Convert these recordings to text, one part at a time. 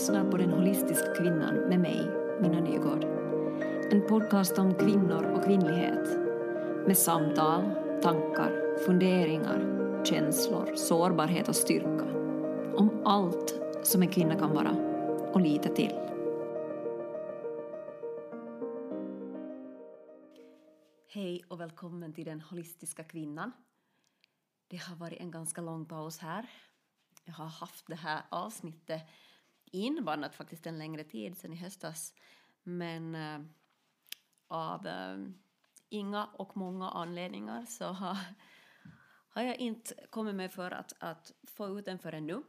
lyssnar på Den holistiska kvinnan med mig, Minna Nygård. En podcast om kvinnor och kvinnlighet. Med samtal, tankar, funderingar, känslor, sårbarhet och styrka. Om allt som en kvinna kan vara och lite till. Hej och välkommen till Den holistiska kvinnan. Det har varit en ganska lång paus här. Jag har haft det här avsnittet inbannat faktiskt en längre tid sedan i höstas. Men äh, av äh, inga och många anledningar så har, har jag inte kommit med för att, att få ut den förrän nu.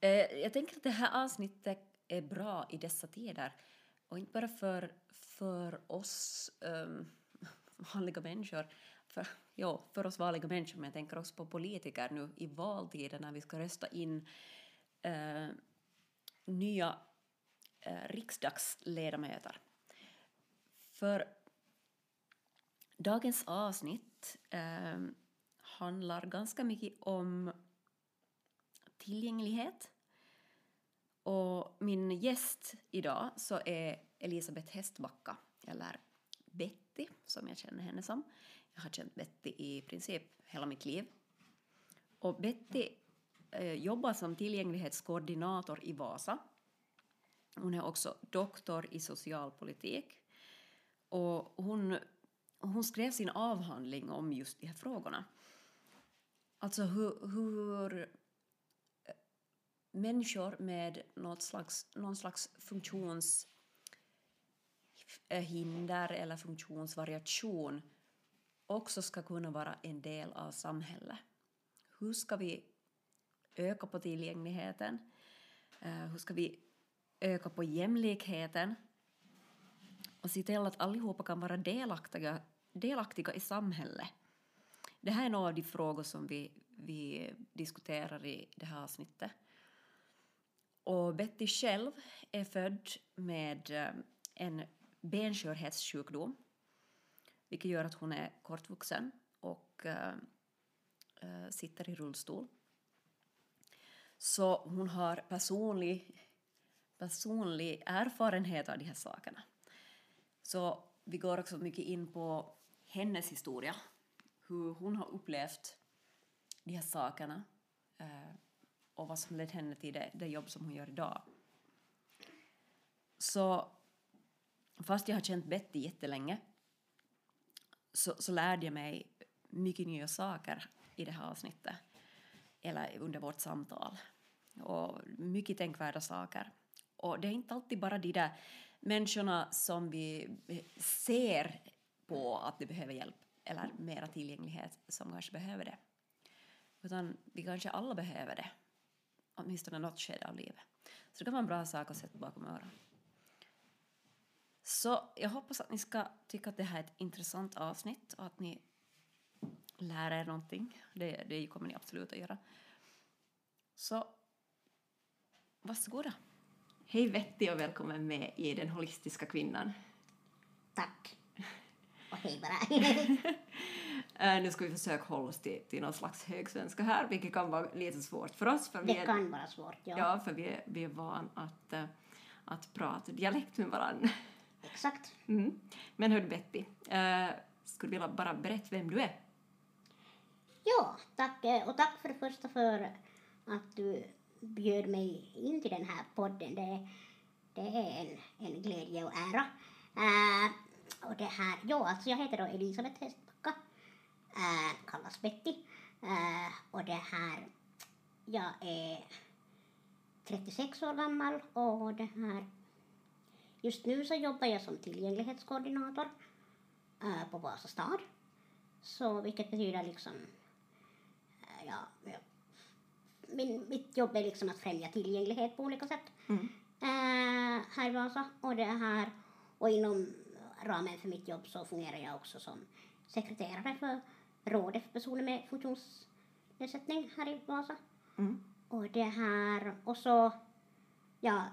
Äh, jag tänker att det här avsnittet är bra i dessa tider. Och inte bara för, för oss um, vanliga människor, för, ja, för oss vanliga människor, men jag tänker också på politiker nu i valtider när vi ska rösta in eh, nya eh, riksdagsledamöter. För dagens avsnitt eh, handlar ganska mycket om tillgänglighet. Och min gäst idag så är Elisabeth Hästbacka, eller Betty som jag känner henne som. Jag har känt Betty i princip hela mitt liv. Och Betty Eh, jobbar som tillgänglighetskoordinator i Vasa. Hon är också doktor i socialpolitik. Och hon, hon skrev sin avhandling om just de här frågorna. Alltså hur, hur människor med något slags, någon slags funktionshinder eh, eller funktionsvariation också ska kunna vara en del av samhället. Hur ska vi öka på tillgängligheten? Eh, hur ska vi öka på jämlikheten? Och se till att allihopa kan vara delaktiga, delaktiga i samhället. Det här är några av de frågor som vi, vi diskuterar i det här avsnittet. Och Betty själv är född med eh, en benskörhetssjukdom vilket gör att hon är kortvuxen och äh, sitter i rullstol. Så hon har personlig, personlig erfarenhet av de här sakerna. Så vi går också mycket in på hennes historia, hur hon har upplevt de här sakerna eh, och vad som ledde henne till det, det jobb som hon gör idag. Så fast jag har känt Betty jättelänge så, så lärde jag mig mycket nya saker i det här avsnittet, eller under vårt samtal. Och mycket tänkvärda saker. Och det är inte alltid bara de där människorna som vi ser på att de behöver hjälp eller mera tillgänglighet som kanske behöver det. Utan vi kanske alla behöver det, åtminstone något skede av livet. Så det kan vara en bra sak att sätta bakom öronen. Så jag hoppas att ni ska tycka att det här är ett intressant avsnitt och att ni lär er någonting. Det, det kommer ni absolut att göra. Så varsågoda. Hej Vetti och välkommen med i Den holistiska kvinnan. Tack. Och hej bara. Eh, nu ska vi försöka hålla oss till, till någon slags högsvenska här, vilket kan vara lite svårt för oss. För det är, kan vara svårt, ja. Ja, för vi är, vi är van att, uh, att prata dialekt med varandra. Exakt. Mm. Men hör Betty, uh, skulle du vilja bara berätta vem du är? Ja, tack. Eh, och tack för det första för att du bjöd mig in till den här podden. Det, det är en, en glädje och ära. Uh, och det här, ja, alltså jag heter då Elisabeth Hästbacka, uh, eh, kallas Betty. Uh, och det här, jag är 36 år gammal och det här Just nu så jobbar jag som tillgänglighetskoordinator äh, på Vasa stad. Så vilket betyder liksom, äh, ja, min, mitt jobb är liksom att främja tillgänglighet på olika sätt mm. äh, här i Vasa. Och, det här, och inom ramen för mitt jobb så fungerar jag också som sekreterare för rådet för personer med funktionsnedsättning här i Vasa. Mm. Och det här, och så, ja,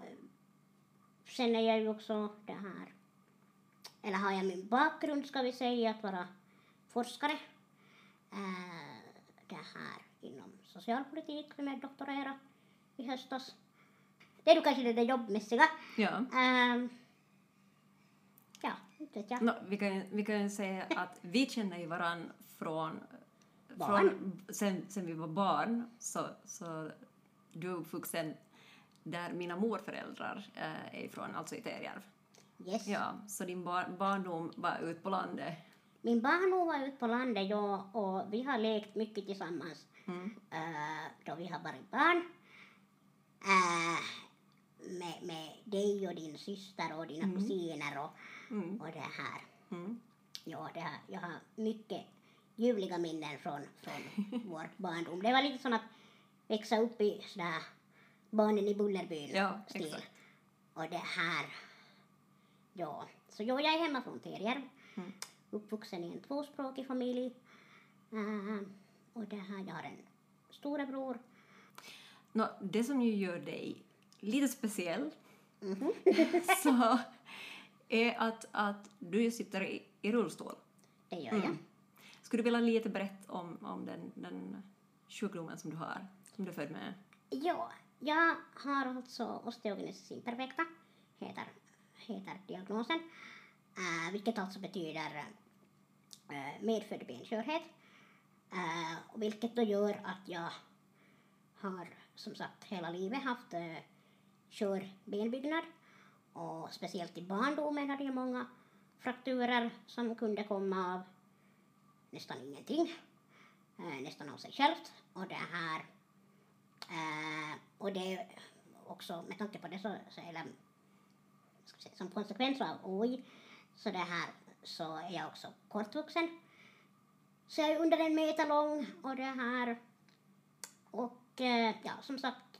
Sen är jag ju också det här, eller har jag min bakgrund ska vi säga, att vara forskare. Äh, det här inom socialpolitik, som jag doktorerade i höstas. det är ju kanske det där jobbmässiga. Ja. Ehm, ja, inte vet jag. No, vi, kan, vi kan säga att vi känner ju varann från, Barn. från sen, sen vi var barn, så, så du är uppvuxen där mina morföräldrar eh, är ifrån, alltså i Terjärv. Yes. Ja, så din bar, barndom var ute på landet. Min barndom var ute på landet ja, och vi har lekt mycket tillsammans Mm. då vi har varit barn. Eh, med, med dig och din syster och dina kusiner och, Mm. och det här. Mm. Ja, det här, jag har mycket ljuvliga minnen från, från vår barndom. Det var lite som att växa upp i sådär barnen i Bullerbyn Ja, stil. exakt. Och det här, ja. Så ja, jag är hemma från Terjärv. Mm. Uppvuxen i en tvåspråkig familj. Eh, och det här, jag har en storebror. Nå, det som ju gör dig lite speciell Mhm. så är att, att du sitter i, i rullstol. Det gör jag. Mm. Skulle du vilja lite berätta om, om den, den sjukdomen som du har, som du är född med? Ja, jag har alltså osteogenesis imperfecta, heter, heter diagnosen, äh, vilket alltså betyder äh, medfödd benskörhet, Uh, vilket då gör att jag har som sagt hela livet haft eh, uh, skör benbyggnad och speciellt i barndomen hade jag många frakturer som kunde komma av nästan ingenting, uh, nästan av sig självt. Och det här uh, och det är också med tanke på det så, så eller, ska vi säga, som konsekvens av OI så det här så är jag också kortvuxen. Så jag är under en meter lång och det här och eh, ja som sagt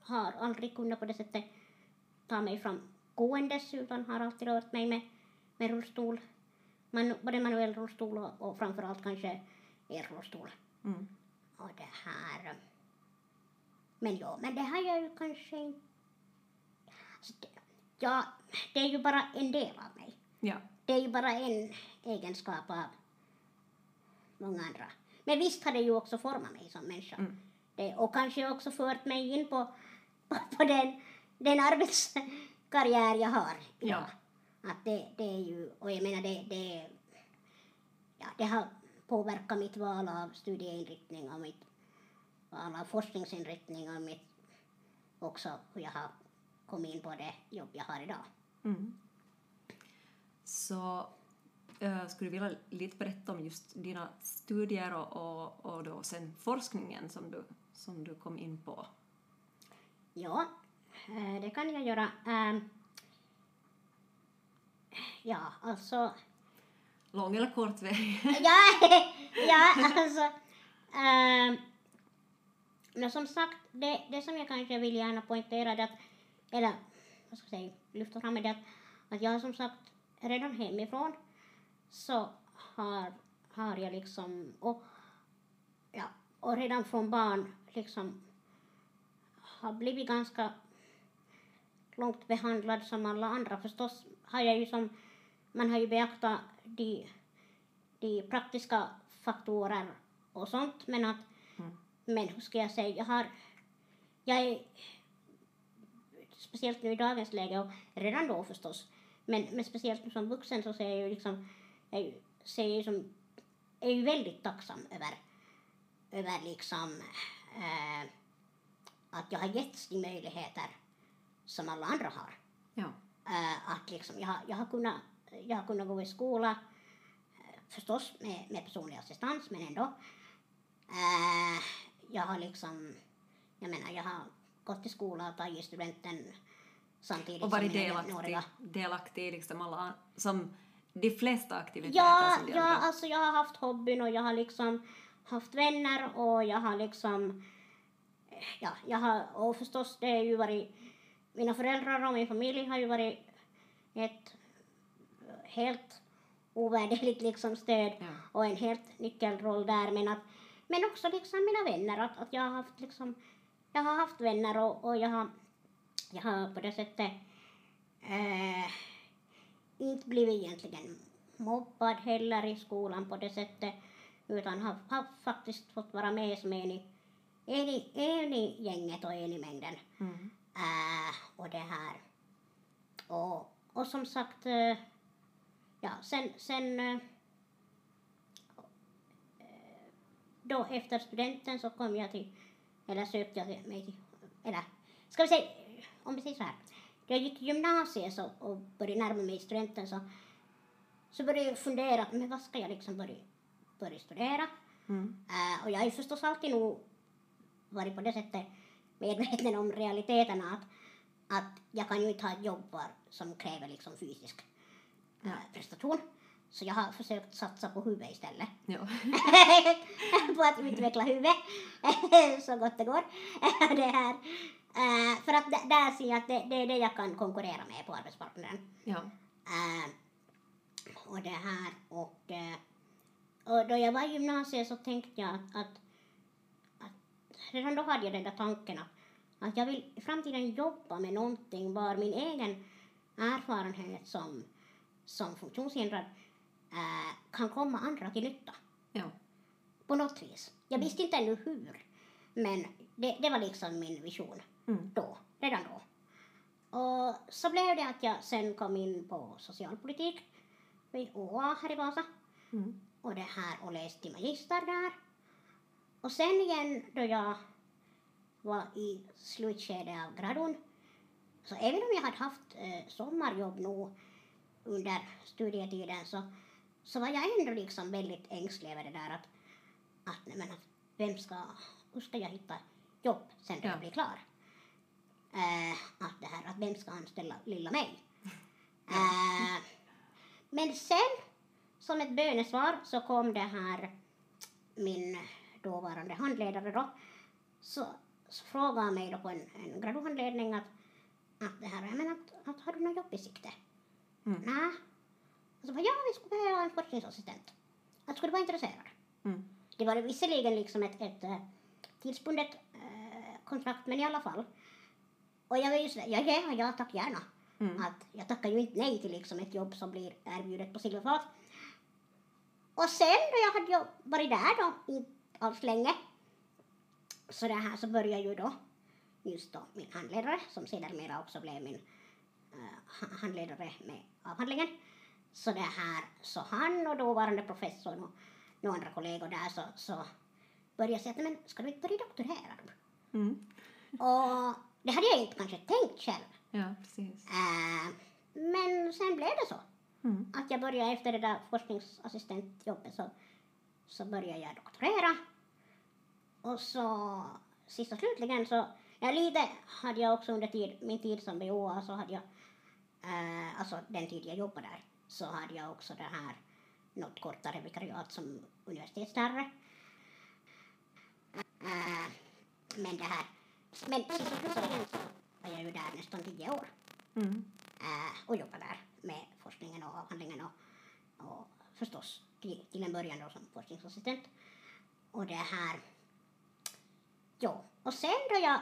har aldrig kunnat på det sättet ta mig fram gåendes utan har alltid rört mig med, med rullstol. Man, både manuell rullstol och, och framförallt kanske elrullstol. Mm. Och det här... Men ja, men det här gör ju kanske inte... Alltså ja, det är ju bara en del av mig. Ja. Det är ju bara en egenskap av många andra. Men visst har det ju också format mig som människa. Mm. Det, och kanske också fört mig in på, på, på den, den arbetskarriär jag har idag. Att det, det är ju, och jag menar det, det, ja, det har påverkat mitt val av studieinriktning och mitt val av forskningsinriktning och mitt också hur jag har kommit in på det jobb jag har idag. Mm. Så skulle du vilja lite berätta om just dina studier och, och, och då sen forskningen som du, som du kom in på? Ja, eh, det kan jag göra. Ehm, Ja, alltså Lång eller kort väg? ja, ja, alltså. ehm, men som sagt, det, det som jag kanske vill gärna poängtera är att, eller vad ska jag säga, lyfta fram är det att, att jag som sagt redan hemifrån så har, har jag liksom, och, ja, och redan från barn liksom har blivit ganska långt behandlad som alla andra. Förstås har jag ju som, man har ju beaktat de, de praktiska faktorer och sånt, men att, Mm. men hur ska jag säga, jag har, jag är, speciellt nu i dagens läge och redan då förstås, men, men speciellt nu som vuxen så ser jag ju liksom, är ser som, är ju väldigt tacksam över, över liksom eh, att jag har getts de möjligheter som alla andra har. Ja. Eh, att liksom, jag, har, jag, har kunnat, jag har kunnat gå i skola, eh, förstås med, med personlig assistans, men ändå. Eh, jag har liksom, jag menar, jag har gått i skola och tagit studenten samtidigt Och varit som delaktig, jämnåriga. delaktig liksom alla, som de flesta aktiviteter Ja, som de ja, alltså jag har haft hobbyn och jag har liksom haft vänner och jag har liksom, ja, jag har, och förstås det har ju varit, mina föräldrar och min familj har ju varit ett helt ovärderligt liksom stöd Ja. och en helt nyckelroll där men att, men också liksom mina vänner, att, att jag har haft liksom, jag har haft vänner och, och jag har, jag har på det sättet eh, inte blivit egentligen mobbad heller i skolan på det sättet utan har, har faktiskt fått vara med som en i, en i, en i gänget och en i mängden. Mm. Äh, och det här. Och, och som sagt, eh, ja, sen, sen eh, då efter studenten så kom jag till, eller sökte jag mig till, eller ska vi säga, om vi säger så här. Jag gick i gymnasiet så, och började närma mig studenten så, så började jag fundera, men vad ska jag liksom börja, börja studera? Mm. Äh, och jag har ju förstås alltid nog varit på det sättet medveten om realiteterna att, att jag kan ju inte ha ett jobb var, som kräver liksom fysisk äh, prestation. Så jag har försökt satsa på huvudet istället. Ja. på att utveckla huvudet så gott det går. det här. Äh, för att där ser jag att det, det är det jag kan konkurrera med på arbetsmarknaden. ja. Äh, och det här och, eh, och då jag var i gymnasiet så tänkte jag att, att, att redan då hade jag den där tanken att, att jag vill i framtiden jobba med någonting var min egen erfarenhet som, som funktionshindrad kan komma andra till nytta Ja. på något vis. Jag visste inte ännu hur, men det, det var liksom min vision Mm. då, redan då. Och så blev det att jag sen kom in på socialpolitik vid OA här i Vasa Mm. och det här och läste till magister där. Och sen igen då jag var i slutskedet av gradun så även om jag hade haft eh, sommarjobb nu under studietiden så, så var jag ändå liksom väldigt ängslig över det där att, att, men, att vem ska, hur ska jag hitta jobb sen när Ja. jag blir klar? Eh, att det här att vem ska anställa lilla mig? Eh, men sen som ett bönesvar så kom det här min dåvarande handledare då så, så frågade mig då på en, en graduhandledning att, att det här, menar att, att har du något jobb i sikte? Mm. Nej. Och så bara, ja vi skulle behöva en forskningsassistent. Att skulle du vara intresserad? Mm. Det var visserligen liksom ett, ett eh, tidsbundet eh, kontrakt men i alla fall. Och jag var ju sådär, ja, ja, ja tack gärna. Mm. Att jag tackar ju inte nej till liksom ett jobb som blir erbjudet på silverfat. Och sen då jag hade ju varit där då, inte alls länge, så det här så började ju då just då min handledare, som sedermera också blev min ha- handledare med avhandlingen. Så det här, så han och dåvarande professorn och några andra kollegor där så, så började jag säga att men ska du inte börja doktorera då? Mm. Och det hade jag inte kanske tänkt själv. Ja, precis. Äh, men sen blev det så. Mm. Att jag började efter det där forskningsassistentjobbet så, så började jag doktorera. Och så sist och slutligen så, ja lite hade jag också under tid, min tid som BOA så hade jag, eh, alltså den tid jag jobbade där, så hade jag också det här något kortare vikariat som universitetslärare. Eh, men det här, men slutligen så var jag ju där nästan tio år Mm. äh, och jobba där med forskningen och avhandlingen och, och förstås till, till en början då som forskningsassistent. Och det här, ja, och sen då jag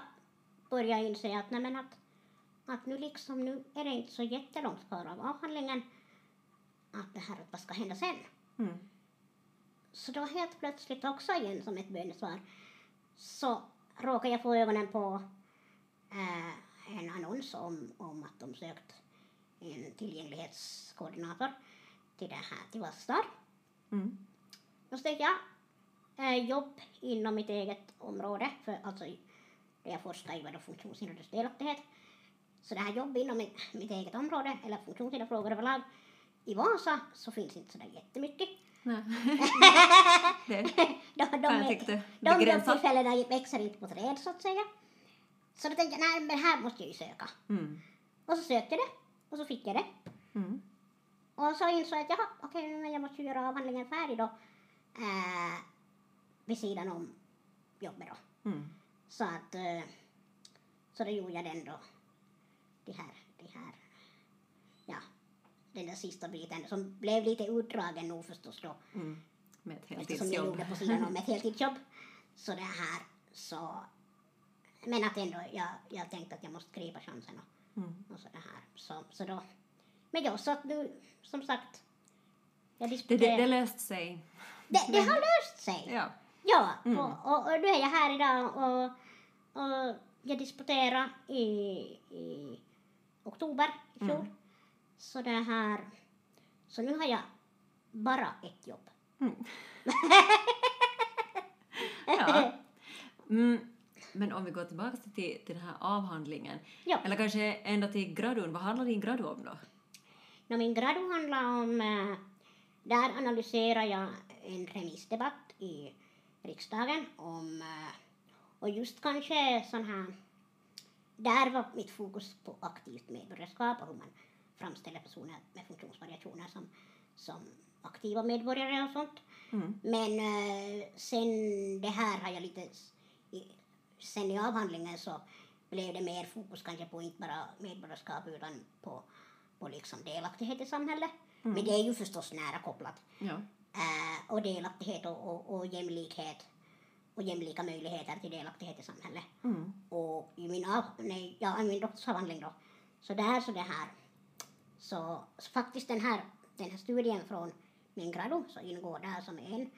började inse att, nej men att, att nu liksom, nu är det inte så jättelångt kvar av avhandlingen, att det här, att vad ska hända sen? Mm. Så då helt plötsligt också igen som ett bönesvar så råkade jag få ögonen på eh, en annons om, om att de sökt en tillgänglighetskoordinator till det här till Vasta. Mm. Så tänkte jag eh, jobb inom mitt eget område, för alltså det jag forskar i var då funktionshindrades delaktighet. Så det här jobb inom mitt, mitt eget område, eller funktionshindrade frågor överlag, i Vasa så finns inte sådär jättemycket. Nej. det de, de, jag tycka de begränsat. jobbtillfällena växer inte på träd så att säga. Så då tänkte jag, nej men här måste jag ju söka. Mm. Och så sökte jag det och så fick jag det. Mm. Och så insåg jag att jaha, okej, men jag måste ju göra avhandlingen färdig då. Äh, vid sidan om jobbet då. Mm. Så att, eh, så då gjorde jag den då. Det här, det här, den där sista biten som blev lite utdragen nog förstås då. Mm. Med ett Eftersom jag heltidsjobb. gjorde på sidan om ett heltidsjobb. Så det här så, men att ändå jag, jag tänkte att jag måste gripa chansen och, Mm. och så det här. Så, så då, men ja, så att nu, som sagt, jag Det, det, det löste sig. det, det har löst sig. Ja. Ja, Mm. och, och, och nu är jag här idag och, och jag disputerade i, i oktober i fjol. Mm. Så det här, så nu har jag bara ett jobb. Mm. ja. Mm. Men om vi går tillbaka till, till den här avhandlingen, Ja. eller kanske ända till gradun, vad handlar din gradu om då? Nå, min gradu handlar om, eh, där analyserar jag en remissdebatt i riksdagen om, eh, och just kanske sån här, där var mitt fokus på aktivt medborgarskap och hur man framställer personer med funktionsvariationer som, som aktiva medborgare och sånt. Mm. Men eh, sen det här har jag lite, i, sen i avhandlingen så blev det mer fokus kanske på inte bara medborgarskap utan på, på liksom delaktighet i samhället. Men det är ju förstås nära kopplat. Ja. Eh, och delaktighet och, och, och jämlikhet och jämlika möjligheter till delaktighet i samhället. Mm. Och i min, av, nej, ja, i min doktorsavhandling då, så där så det här, så, så faktiskt den här, den här studien från min gradu så ingår där som en,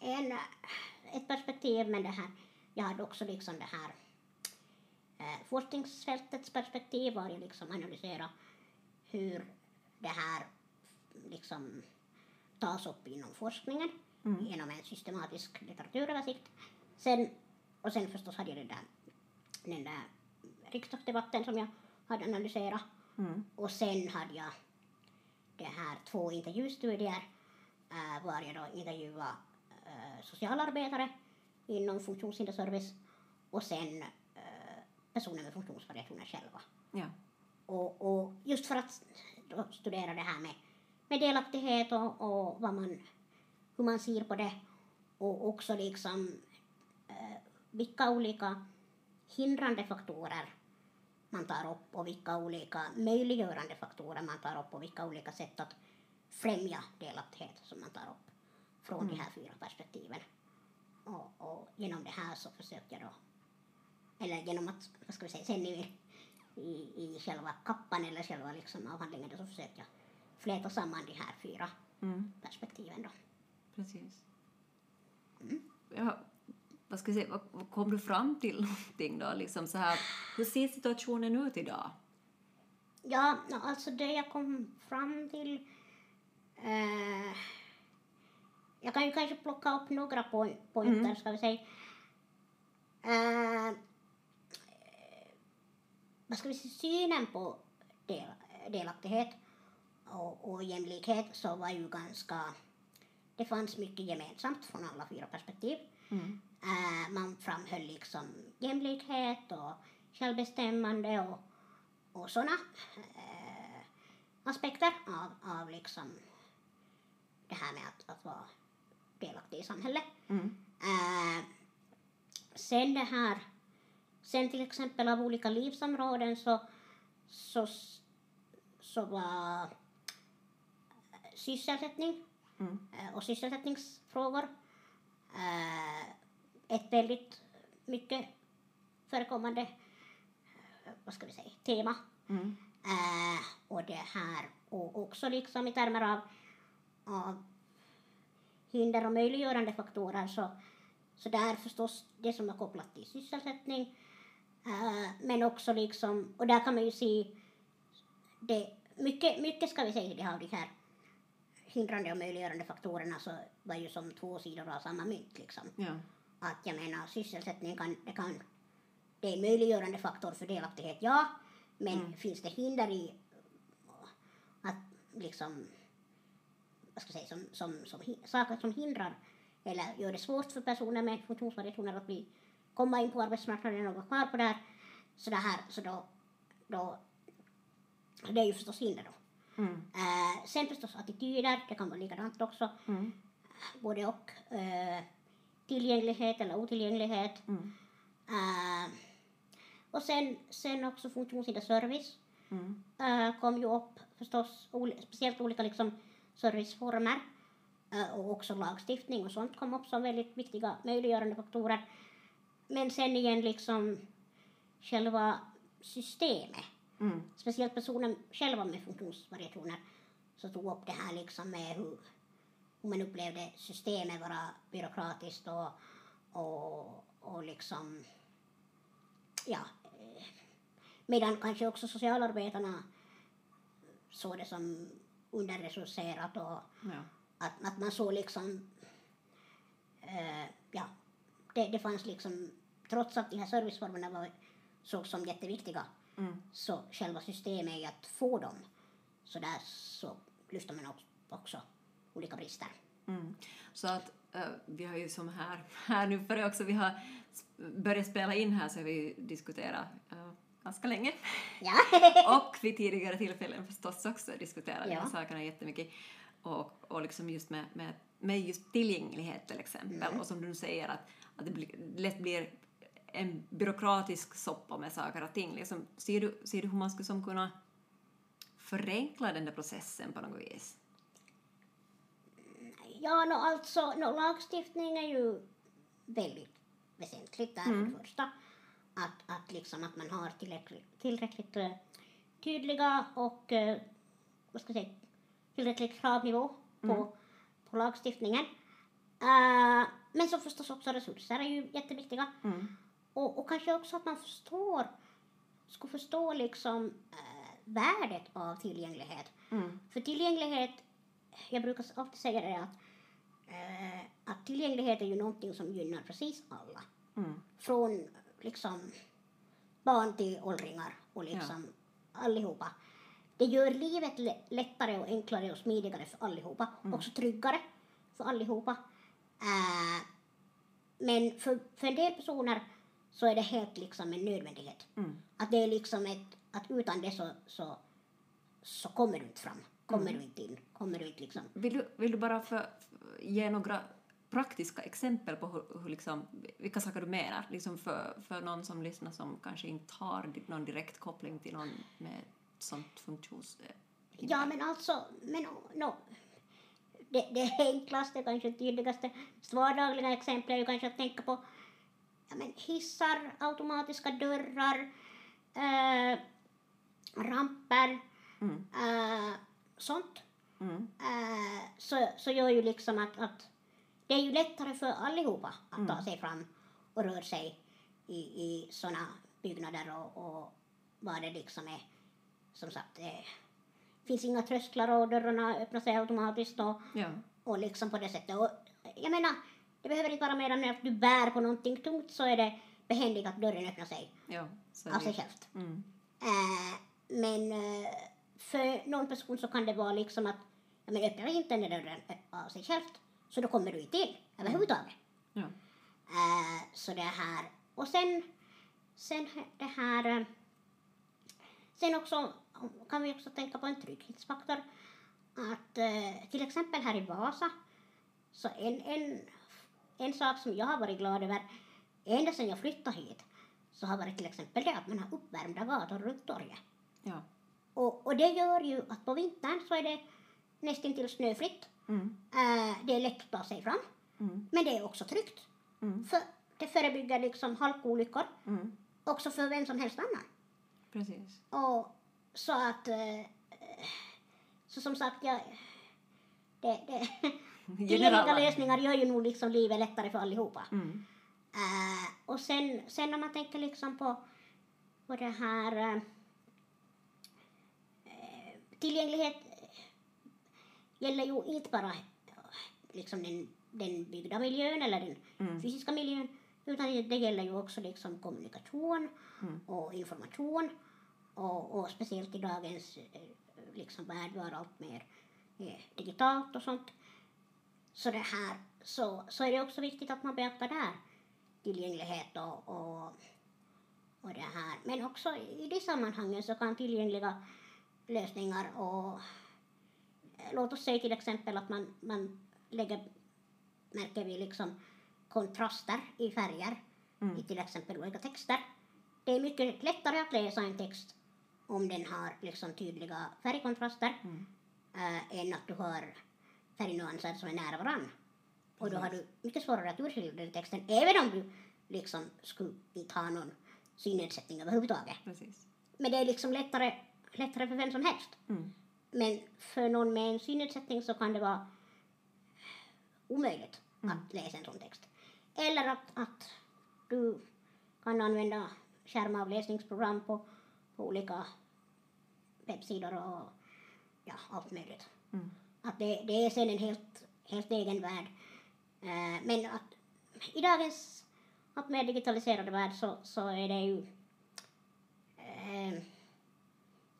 en, eh, ett perspektiv, men det här, jag hade också liksom det här eh, forskningsfältets perspektiv var jag liksom analysera hur det här liksom tas upp inom forskningen Mm. genom en systematisk litteraturöversikt. Sen, och sen förstås hade jag den där, den där riksdagsdebatten som jag hade analyserat. Mm. Och sen hade jag det här två intervjustudier äh, var jag då intervjuade äh, socialarbetare inom funktionshinderservice och sen äh, personer med funktionsvariationer själva. Ja. Och, och just för att studera det här med, med delaktighet och, och vad man, hur man ser på det och också liksom eh, vilka olika hindrande faktorer man tar upp och vilka olika möjliggörande faktorer man tar upp och vilka olika sätt att främja delaktighet som man tar upp från de här fyra perspektiven. Och, och genom det här så försökte jag då, eller genom att, vad ska vi säga, sen i, i, i själva kappan eller själva liksom avhandlingen då så försökte jag fläta samman de här fyra Mm. perspektiven då. Precis. Ja, vad ska jag säga, vad, vad kom du fram till någonting då? Liksom så här, hur ser situationen ut idag? Ja, alltså det jag kom fram till... Eh, jag kan ju kanske plocka upp några po- pointer, Mm. ska vi säga. Eh, vad ska vi säga, synen på del, delaktighet och, och jämlikhet så var ju ganska... Det fanns mycket gemensamt från alla fyra perspektiv. Mm. Eh, man framhöll liksom jämlikhet och självbestämmande och, och sådana eh, aspekter av, av liksom det här med att, att vara delaktig i samhället. Mm. Eh, sen det här, sen till exempel av olika livsområden så, så, så var sysselsättning Mm. eh, och sysselsättningsfrågor eh, ett väldigt mycket förekommande vad ska vi säga, tema. Mm. Eh, och det här, och också liksom i termer av, av hinder och möjliggörande faktorer så, så där förstås det som är kopplat till sysselsättning eh, men också liksom, och där kan man ju se det, mycket, mycket ska vi säga det av de här hindrande och möjliggörande faktorerna så var ju som två sidor av samma mynt liksom. Ja. Att jag menar sysselsättning kan, det kan, det är en möjliggörande faktor för delaktighet, ja. Men Mm. finns det hinder i att liksom, vad ska jag säga, som, som, som, saker som hindrar eller gör det svårt för personer med funktionsvariationer att bli, komma in på arbetsmarknaden och vara kvar på där, så det här, så då, då, det är ju förstås hinder då. Mm. Eh, sen förstås attityder, det kan vara likadant också, Mm. både och. Eh, tillgänglighet eller otillgänglighet. Mm. Eh, och sen, sen också funktionshinderservice Mm. eh, kom ju upp förstås, ol- speciellt olika liksom serviceformer eh, och också lagstiftning och sånt kom upp som väldigt viktiga möjliggörande faktorer. Men sen igen liksom själva systemet, Mm. speciellt personer själva med funktionsvariationer, så tog upp det här liksom med hur man upplevde systemet vara byråkratiskt och, och, och liksom ja, eh, medan kanske också socialarbetarna såg det som underresurserat och Ja. att, att man såg liksom, eh, ja, det, det fanns liksom, trots att de här serviceformerna var, sågs som jätteviktiga, Mm. så själva systemet i att få dem, så där så lyfter man också olika brister. Mm. Så att eh, vi har ju som här, här nu före också vi har börjat spela in här så har vi diskuterat eh, ganska länge. Ja, Och vid tidigare tillfällen förstås också diskuterat de här Ja. sakerna jättemycket. Och, och liksom just med, med, med just tillgänglighet till exempel. Mm. Och som du säger att, att det blir, lätt blir en byråkratisk soppa med saker och ting. Liksom, ser, du, ser du hur man skulle som kunna förenkla den där processen på något vis? Ja no, alltså no, lagstiftning är ju väldigt väsentligt där Mm. första. Att, att, liksom att man har tillräckligt, tillräckligt eh, tydliga och eh, vad ska jag säga, tillräckligt kravnivå på, Mm. på lagstiftningen. Eh, men så förstås också resurser är ju jätteviktiga. Mm. Och, och kanske också att man förstår, skulle förstå liksom eh, värdet av tillgänglighet. Mm. För tillgänglighet, jag brukar alltid säga det att, eh, att tillgänglighet är ju någonting som gynnar precis alla. Mm. Från liksom barn till åldringar och liksom allihopa. Det gör livet lä- lättare och enklare och smidigare för allihopa. Också tryggare för allihopa. Eh, men för, för en del personer så är det helt liksom en nödvändighet. Mm. Att det är liksom ett, att utan det så, så, så kommer du inte fram. Kommer du inte in. Kommer du inte liksom. Vill du, vill du bara för, ge några praktiska exempel på hur, hur liksom, vilka saker du menar? Liksom för, för någon som lyssnar som kanske inte har någon direkt koppling till någon med sånt funktions... Ja men alltså, men no, det, det enklaste, kanske tydligaste, vardagliga exemplet är ju kanske att tänka på ja, men hissar, automatiska dörrar, eh, ramper, Mm. eh, sånt. Mm. Eh, så, så gör ju liksom att, att det är ju lättare för allihopa att ta sig fram och röra sig i, i sådana byggnader och, och vad det liksom är. Som sagt, det finns inga trösklar och dörrarna öppnar sig automatiskt och, Ja. och liksom på det sättet. Och jag menar, det behöver inte vara mer än att du bär på någonting tungt så är det behändigt att dörren öppnar sig Ja. Av det- sig självt. Mm. Eh, men eh, för någon person så kan det vara liksom att men öppnar inte den dörren av sig självt så då kommer du inte in överhuvudtaget. Ja. Eh, så det här. Och sen, sen det här. eh, Sen också kan vi också tänka på en trygghetsfaktor. Att eh, till exempel här i Vasa så en, en, en sak som jag har varit glad över ända sedan jag flyttade hit så har varit till exempel det att man har uppvärmda gator runt torget. Ja. Och, och det gör ju att på vintern så är det nästintill snöfritt. Mm. Eh, det är lätt att ta sig fram. Mm. Men det är också tryggt. Mm. För det förebygger liksom halkolyckor. Mm. Också för vem som helst annan. Precis. Och så att... Eh, så som sagt, jag... Det, det, Generella. lösningar gör ju nog liksom livet lättare för allihopa. Mm. Eh, och sen, sen när man tänker liksom på, på det här... eh, tillgänglighet gäller ju inte bara liksom den, den byggda miljön eller den Mm. fysiska miljön utan det gäller ju också liksom kommunikation Mm. och information och, och speciellt i dagens eh, liksom värld var allt mer eh, digitalt och sånt. Så det här så, så är det också viktigt att man beaktar där tillgänglighet och, och, och det här. Men också i de sammanhangen så kan tillgängliga lösningar och låt oss säga till exempel att man, man lägger märker vi liksom kontraster i färger Mm. i till exempel olika texter. Det är mycket lättare att läsa en text om den har liksom tydliga färgkontraster Mm. äh, än att du har färgnyanser som är nära varann. Och då har du mycket svårare att urskilja den texten även om du liksom skulle inte ha någon synnedsättning överhuvudtaget. Precis. Men det är liksom lättare, lättare för vem som helst. Mm. Men för någon med en synnedsättning så kan det vara omöjligt att läsa en sån text. Eller att, att du kan använda skärmavläsningsprogram på, på olika webbsidor och ja, allt möjligt. Mm. Att det, det är sen en helt, helt egen värld. Eh, men att i dagens allt mer digitaliserade värld så, så är det ju eh,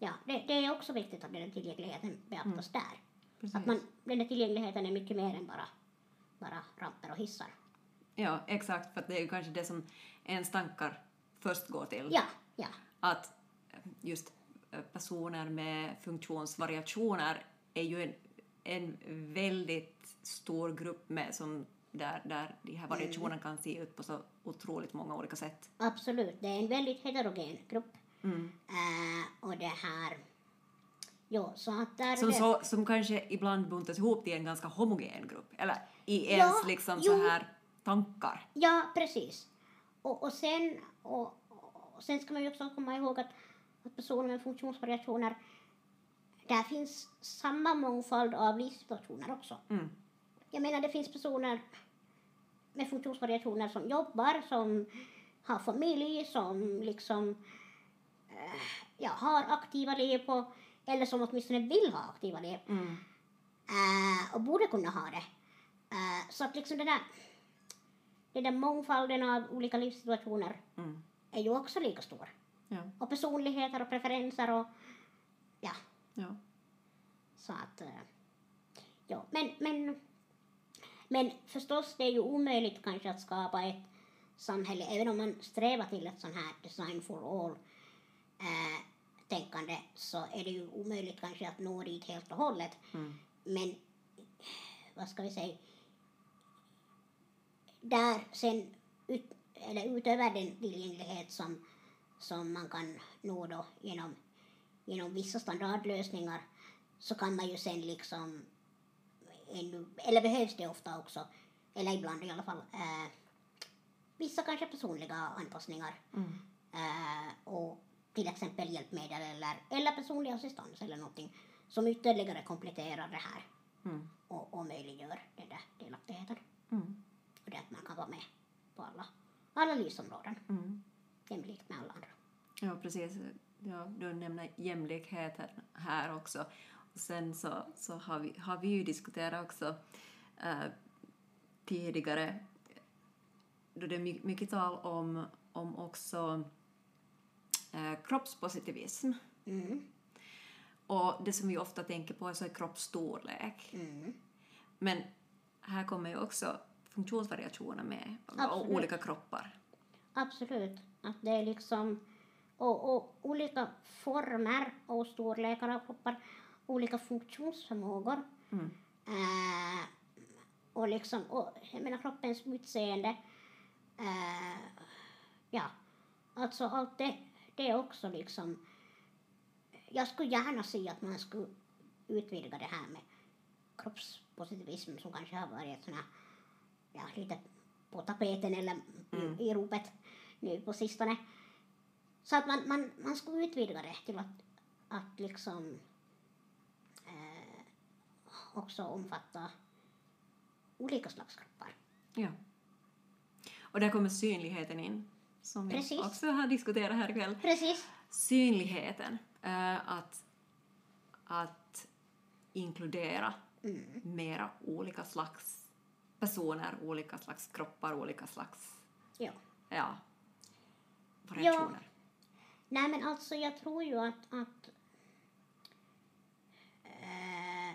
ja, det, det är också viktigt att den tillgängligheten beaktas där. Precis. Att man, den här tillgängligheten är mycket mer än bara, bara ramper och hissar. Ja, exakt, för det är ju kanske det som ens tankar först går till. Ja, ja, Att just personer med funktionsvariationer är ju en, en väldigt stor grupp med som där, där de här variationerna kan se ut på så otroligt många olika sätt. absolut. Det är en väldigt heterogen grupp. Mm. Eh, och det här... Jo, så att där... är Som, så, som kanske ibland buntas ihop till en ganska homogen grupp, eller i Ja, ens liksom jo. så här tankar. Ja, precis. Och, och, sen, och, och sen ska man ju också komma ihåg att, att personer med funktionsvariationer, där finns samma mångfald av livssituationer också. Mm. Jag menar, det finns personer med funktionsvariationer som jobbar, som har familj, som liksom ja, har aktiva liv på, eller som åtminstone vill ha aktiva liv Mm. eh, och borde kunna ha det. Eh, så att liksom det där, den där mångfalden av olika livssituationer Mm. är ju också lika stor. Ja. Och personligheter och preferenser och ja, Ja. så att eh, ja, men, men, men förstås det är ju omöjligt kanske att skapa ett samhälle, även om man strävar till ett sånt här design for all eh, tänkande så är det ju omöjligt kanske att nå dit helt och hållet. Mm. Men vad ska vi säga, där sen ut, eller utöver den tillgänglighet som, som man kan nå då genom, genom vissa standardlösningar så kan man ju sen liksom ännu, eller behövs det ofta också, eller ibland i alla fall, eh, vissa kanske personliga anpassningar Mm. eh, och till exempel hjälpmedel eller, eller personlig assistans eller någonting som ytterligare kompletterar det här Mm. och, och möjliggör den där delaktigheten. Mm. Och det att man kan vara med på alla, alla livsområden Mm. jämlikt med alla andra. Ja, precis. Ja, du nämner jämlikhet här, också. Och sen så, så har, vi, har vi ju diskuterat också eh, tidigare då det är my- mycket tal om, om också eh, kroppspositivism. Mm. Och det som vi ofta tänker på är så är kroppsstorlek. Mm. Men här kommer ju också funktionsvariationer med och Absolut. olika kroppar. Absolut. Att det är liksom och, och olika former och storlekar av kroppar, olika funktionsförmågor. Mm. Eh, och liksom, och, jag menar kroppens utseende. Eh, ja, alltså allt det, det är också liksom. Jag skulle gärna se att man skulle utvidga det här med kroppspositivism som kanske har varit såna, ja, lite på tapeten eller Mm. i, ropet nu på sistone. Så att man, man, man skulle utvidga det till att, att liksom eh, också omfatta olika slags kroppar. Ja. Och där kommer synligheten in, som vi Precis. också har diskuterat här ikväll. Precis. Synligheten, eh, att, att inkludera Mm. mera olika slags personer, olika slags kroppar, olika slags Ja. ja, variationer. Nej men alltså jag tror ju att, att eh,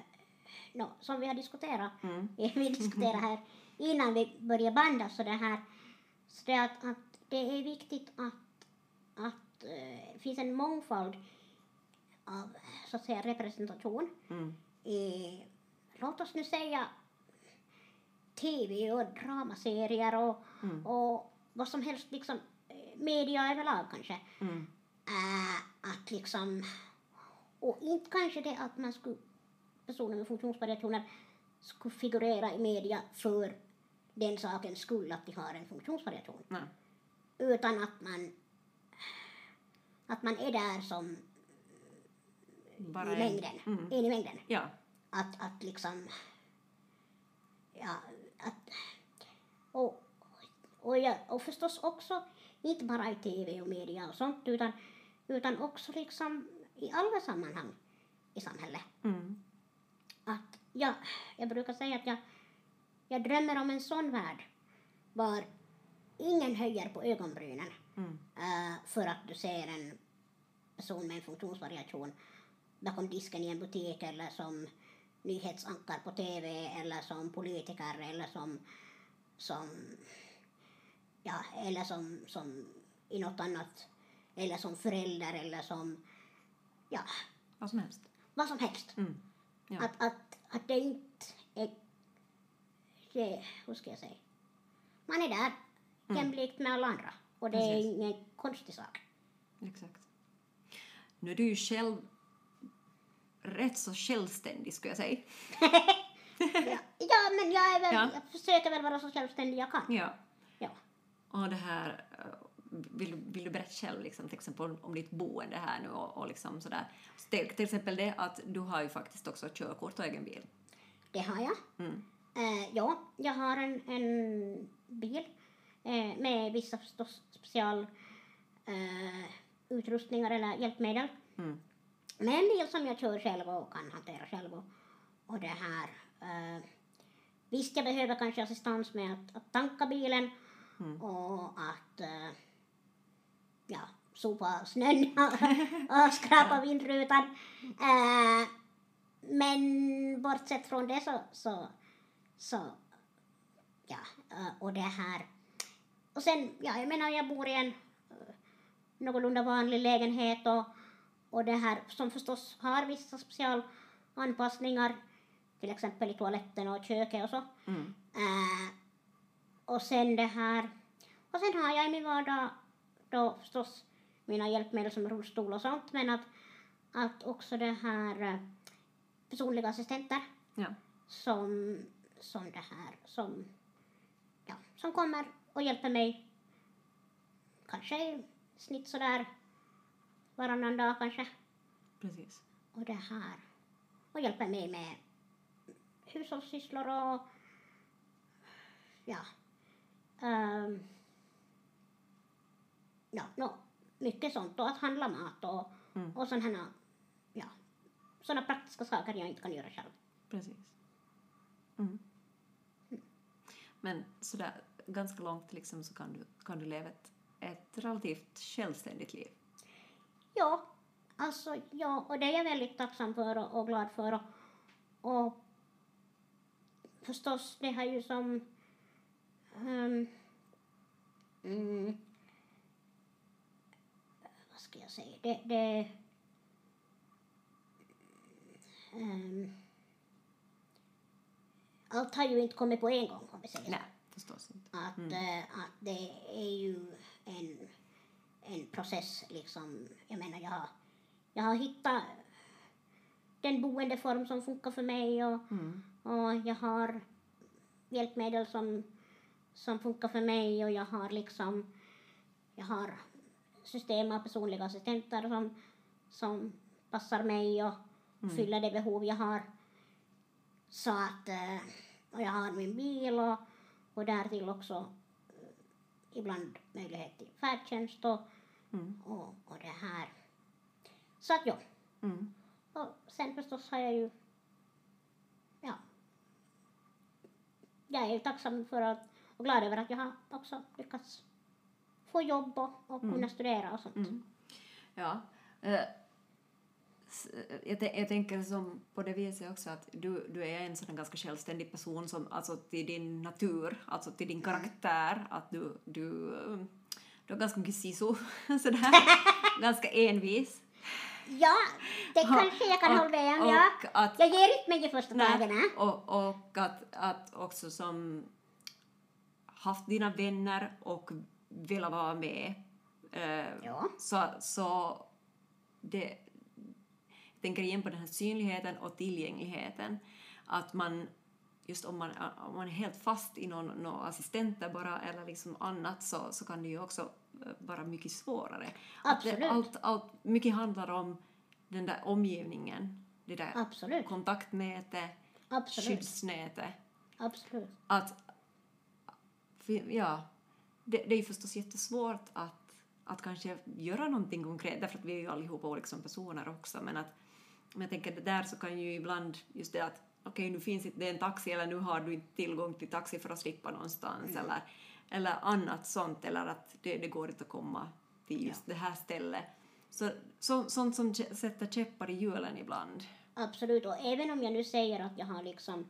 nå, som vi har diskuterat, Mm. vi diskuterade här innan vi började banda så det här, så det att, att det är viktigt att, att eh, det finns en mångfald av så att säga representation Mm. i, låt oss nu säga tv och dramaserier och, Mm. och vad som helst liksom eh, media överlag kanske. Mm. Äh, att liksom, och inte kanske det att man skulle, personer med funktionsvariationer skulle figurera i media för den sakens skull att de har en funktionsvariation. Nej. Utan att man, att man är där som Bara i en- mängden, Mm. en i mängden. Ja. Att, att liksom, ja, att, och, och, jag, och förstås också inte bara i TV och media och sånt utan, utan också liksom i alla sammanhang i samhället. Mm. Att jag, jag brukar säga att jag, jag drömmer om en sån värld var ingen höjer på ögonbrynen Mm. eh, för att du ser en person med en funktionsvariation bakom disken i en butik eller som nyhetsankar på TV eller som politiker eller som, som ja, eller som, som i något annat eller som förälder eller som ja, Vad som helst. vad som helst. Mm. Ja. Att, att, att det inte är, det, hur ska jag säga, man är där jämlikt med alla andra och det är Precis. ingen konstig sak. Exakt. Nu är du ju själv rätt så självständig skulle jag säga. ja, ja, men jag, är väl, Ja. jag försöker väl vara så självständig jag kan. Ja. Ja. Och det här, eh, vill, du- vill du berätta själv liksom, till exempel om, om ditt boende här nu och, och liksom sådär. Så till, till exempel det att du har ju faktiskt också körkort och egen bil. Det har jag. Mm. Eh, ja, jag har en, en bil eh, med vissa förstås special eh, utrustningar eller hjälpmedel. Mm. Men en bil som jag kör själv och kan hantera själv. Och, och det här. Eh, visst, jag behöver kanske assistans med att, att tanka bilen Mm. och att eh, ja, sopa snön och skrapa vindrutan. Eh, men bortsett från det så, så, så ja, eh, och det här. Och sen, ja, jag menar jag bor i en eh, någorlunda vanlig lägenhet och, och det här som förstås har vissa specialanpassningar, till exempel i toaletten och köket och så. Mm. Eh, och sen det här, och sen har jag i min vardag då förstås mina hjälpmedel som rullstol och sånt, men att, att också det här eh, personliga assistenter Ja. som, som det här, som, ja, som kommer och hjälper mig kanske i snitt sådär varannan dag kanske. Precis. Och det här, och hjälper mig med hushållssysslor och ja, ehm, ja, no, mycket sånt och att handla mat och, Mm. och sådana, ja, sådana praktiska saker jag inte kan göra själv. Precis. Mm. Men sådär ganska långt liksom så kan du, kan du leva ett, ett relativt självständigt liv. Ja, alltså ja, och det är jag väldigt tacksam för och, och glad för. Och, och förstås, det har ju som... ehm, mm, vad ska jag säga? Det... det ehm, allt har ju inte kommit på en gång, om vi säger så Nej, förstås inte. att, eh, att det är ju en, en process liksom. Jag menar jag har, jag har hittat den boendeform som funkar för mig och, Mm. och jag har hjälpmedel som, som funkar för mig och jag har liksom jag har system av personliga assistenter som, som passar mig och Mm. fyller det behov jag har. Så att, eh, och jag har min bil och, och därtill också eh, ibland möjlighet till färdtjänst och, Mm. och, och det här. Så att ja, Mm. och sen förstås har jag ju, ja, jag är ju tacksam för att, och glad över att jag har också lyckats få jobb och, och kunna studera och sånt. Mm. Ja. eh, Jag, tän- jag tänker som på det viset också att du, du är en sån ganska självständig person som, alltså till din natur, alltså till din karaktär, att du, du, eh, du har ganska mycket sisu, sådär, ganska envis. Ja, det kanske jag kan och- hålla med om, ja. att- Jag ger inte mig i första Nej, dagarna. och, och att, att också som haft dina vänner och velat vara med. eh, Ja. Så, så det, jag tänker igen på den här synligheten och tillgängligheten. Att man, just om man, om man är helt fast i någon, någon assistenter bara eller liksom annat så, så kan det ju också eh, vara mycket svårare. Att det, Absolut. allt, allt, mycket handlar om den där omgivningen, det där Absolut. kontaktnätet, Absolut. skyddsnätet. Absolut. Att, ja, det, det är ju förstås jättesvårt att, att kanske göra någonting konkret, därför att vi är ju allihopa olika som personer också, men att men jag tänker att där så kan ju ibland just det att okej, nu finns inte det en taxi eller nu har du inte tillgång till taxi för att slippa någonstans Mm. eller, eller annat sånt eller att det, det går inte att komma till just det här stället. Så, så, sånt som sätter käppar i hjulen ibland. Absolut, och även om jag nu säger att jag har liksom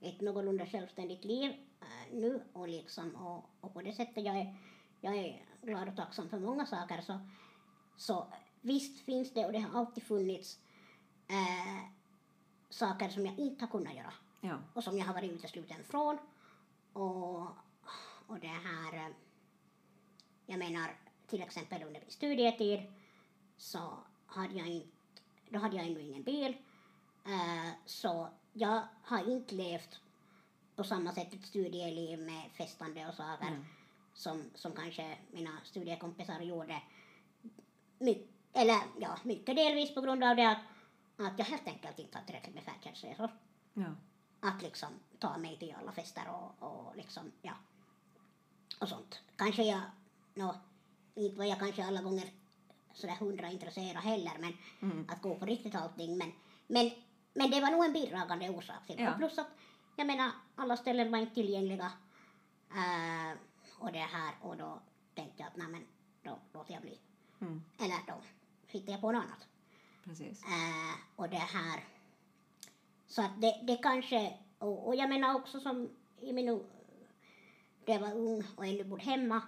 ett någorlunda självständigt liv äh, nu och, liksom, och, och på det sättet jag är, jag är glad och tacksam för många saker så, så visst finns det och det har alltid funnits äh, saker som jag inte har kunnat göra Ja. och som jag har varit utesluten från. Och, och det här, eh, jag menar till exempel under min studietid så hade jag inte, då hade jag ännu ingen bil. Eh, så jag har inte levt på samma sätt ett studieliv med festande och saker Mm. som, som kanske mina studiekompisar gjorde. My, eller ja, mycket delvis på grund av det att, att jag helt enkelt inte har tillräckligt med färdtjänstresor Ja. att liksom ta mig till alla fester och, och liksom, ja, och sånt. Kanske jag, nå, inte var jag kanske alla gånger sådär hundra intresserad heller, men Mm. att gå på riktigt allting, men, men, men det var nog en bidragande orsak till. Ja. Och plus att, jag menar, alla ställen var inte tillgängliga, äh, och det här, och då tänkte jag att nej men, då låter jag bli. Mm. Eller då hittar jag på något annat. Precis. Äh, och det här. Så att det, det kanske, och, och jag menar också som i min, då jag var ung och ännu bodde hemma,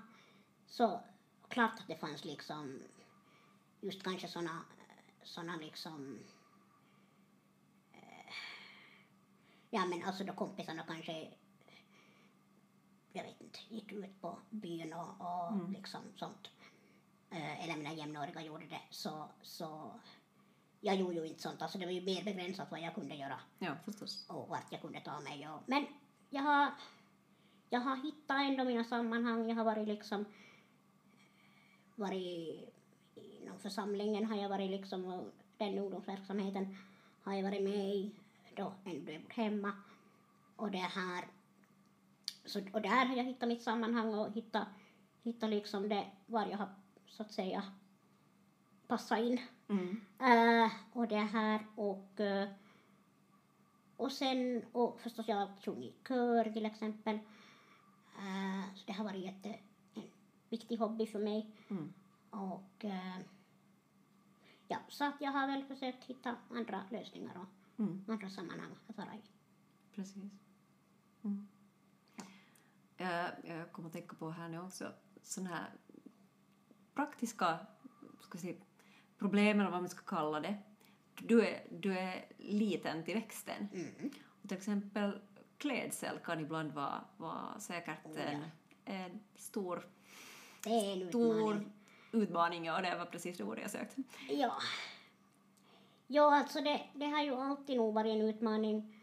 så klart att det fanns liksom just kanske såna, såna liksom eh, ja men alltså då kompisarna kanske jag vet inte, gick ut på byn och, och Mm. liksom sånt. Eh, eller mina jämnåriga gjorde det, så, så jag gjorde ju inte sånt. Alltså det var ju mer begränsat vad jag kunde göra Ja, förstås. och vart jag kunde ta mig. Och, men jag har, jag har hittat ändå mina sammanhang. Jag har varit liksom varit inom församlingen har jag varit liksom och den ungdomsverksamheten har jag varit med i då ändå jag bodde hemma. Och det här så, och där har jag hittat mitt sammanhang och hittat, hittat liksom det var jag har så att säga passat in. Mm. Eh, och det här och eh, och sen och förstås jag har sjungit i kör till exempel. Eh, så det har varit jätte, en viktig hobby för mig. Mm. Och ja, så att jag har väl försökt hitta andra lösningar och Mm. andra sammanhang att vara i. Precis. Mm. Jag, jag kommer att tänka på här nu också sådana här praktiska ska säga, problem, eller vad man ska kalla det. Du är, du är liten till växten. Mm. Och till exempel klädsel kan ibland vara, vara säkert Oh, ja. en, stor, Det är en stor utmaning. utmaning och det var precis det ordet jag sökte. Ja. Ja, alltså det, det har ju alltid nog varit en utmaning.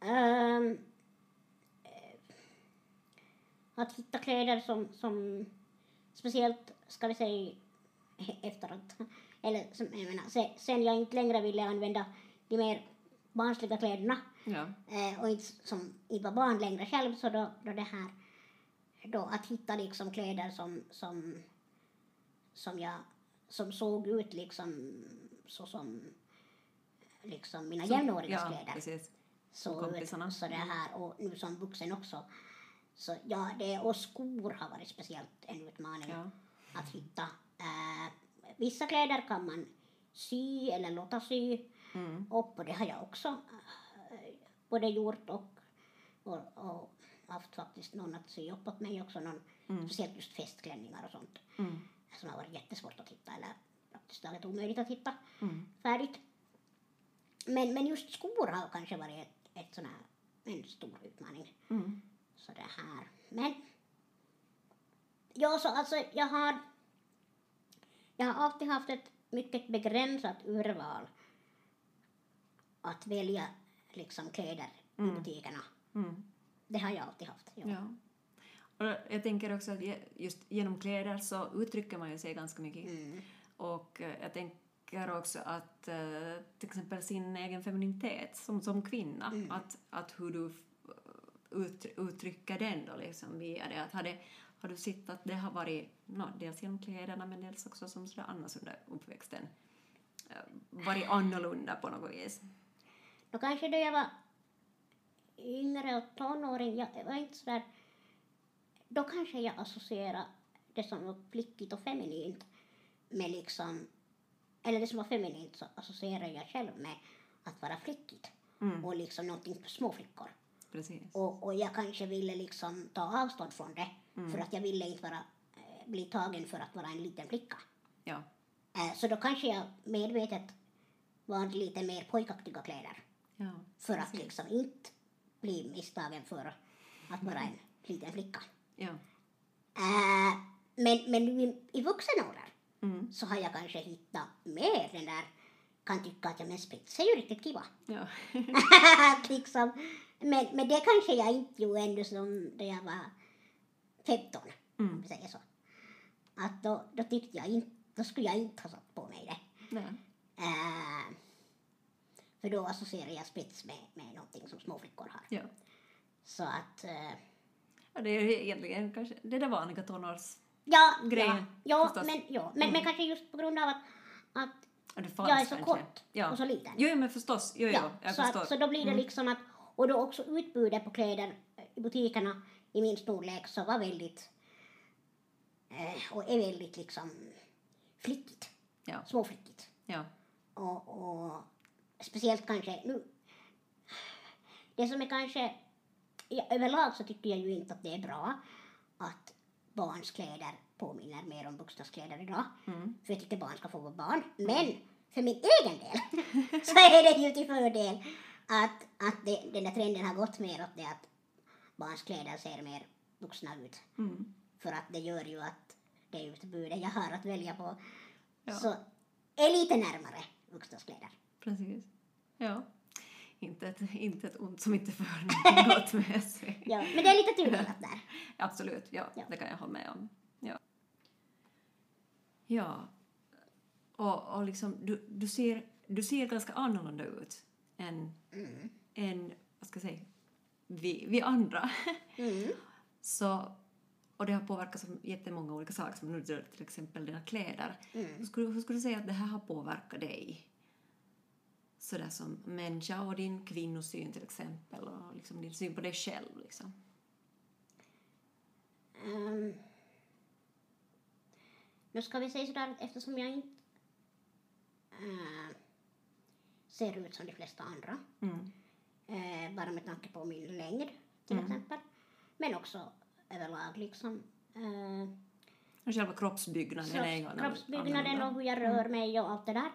Eh, att hitta kläder som, som speciellt, ska vi säga, efter att, eller som, jag menar, se, sen jag inte längre ville använda de mer barnsliga kläderna Ja. eh, och inte som inte var barn längre själv så då, då det här då att hitta liksom kläder som som som jag som såg ut liksom så som liksom mina jämnårigas ja, kläder precis. kompisarna. ut så det här och nu som vuxen också så ja det och skor har varit speciellt en utmaning Ja. att hitta eh, vissa kläder kan man sy eller låta sy Mm. och det har jag också eh, både gjort och, och, och haft faktiskt någon att sy upp åt mig också, någon, Mm. speciellt just festklänningar och sånt Mm. som har varit jättesvårt att hitta eller praktiskt taget omöjligt att hitta Mm. färdigt. Men, men just skor har kanske varit ett, ett sån här, en stor utmaning. Mm. Så det här. Men ja, så alltså jag har jag har alltid haft ett mycket begränsat urval att välja liksom kläder i Mm. butikerna. Mm. Det har jag alltid haft. Ja. Ja. Och jag tänker också att just genom kläder så uttrycker man ju sig ganska mycket. Mm. Och eh, jag tänker också att eh, till exempel sin egen femininitet som, som kvinna, Mm. att, att hur du ut, uttrycka den då liksom via det? Att har, det, har du sett att det har varit, no, dels genom kläderna men dels också som sådär annars under uppväxten, eh, varit annorlunda på något vis? Då kanske då jag var yngre och tonåring, jag var inte sådär... Då kanske jag associerade det som var flickigt och feminint med liksom... Eller det som var feminint så associerar jag själv med att vara flickigt Mm. och liksom någonting för små flickor. Precis. Och, och jag kanske ville liksom ta avstånd från det för att jag ville inte vara, eh, bli tagen för att vara en liten flicka. Ja. Eh, Så då kanske jag medvetet valde lite mer pojkaktiga kläder ja. för att liksom inte bli misstagen för att vara en liten flicka. Ja. Eh, Men, men i vuxen ålder Mm. så har jag kanske hittat mer den där, kan tycka att ja, men spets är ju riktigt kiva. Ja. liksom. Men, men det kanske jag inte gjorde ännu som när jag var 15, om Mm. vi säger så. Att då, då tyckte jag inte, då skulle jag inte ha satt på mig det. Nej. Eh, för då associerar jag spets med, med någonting som småflickor har. Ja. Så att, eh, ja. Det är ju egentligen kanske det där vanliga tonårs... ja, Grejen, ja, ja, men, ja men, men kanske just på grund av att, att jag är så kanske. kort Ja. och så liten. Jo, men förstås. Jo, jo, Ja, jag så, förstår. att, så då blir det Mm. liksom att, och då också utbudet på kläder i butikerna i min storlek så var väldigt, eh, och är väldigt liksom flickigt, Ja. småflickigt. Ja. Och, och speciellt kanske nu, det som är kanske, ja, överlag så tycker jag ju inte att det är bra att barns kläder påminner mer om vuxnas kläder idag. Mm. För jag tycker barn ska få vara barn. Men för min egen del så är det ju till fördel att, att det, den där trenden har gått mer åt det att barns kläder ser mer vuxna ut. Mm. För att det gör ju att det utbudet jag har att välja på Ja. så är lite närmare vuxnas kläder. Precis. Ja. Inte ett, inte ett ont som inte för något gott med sig. Ja, men det är lite tudelat där. Absolut, ja, Ja. Det kan jag hålla med om. Ja. Ja. Och, och liksom, du, du, ser, du ser ganska annorlunda ut än, Mm. än vad ska jag säga, vi, vi andra. Mm. Så, och det har påverkat som jättemånga olika saker, som nu till exempel dina kläder. Mm. Hur, skulle, hur skulle du säga att det här har påverkat dig? Sådär som människa och din kvinnosyn till exempel och liksom din syn på dig själv. Liksom. Um, nu ska vi säga sådär att eftersom jag inte eh, ser ut som de flesta andra, Mm. eh, bara med tanke på min längd till Mm. exempel, men också överlag liksom eh, Och själva kroppsbyggnaden är kropps, annorlunda. kroppsbyggnaden och hur jag rör mig och allt det där.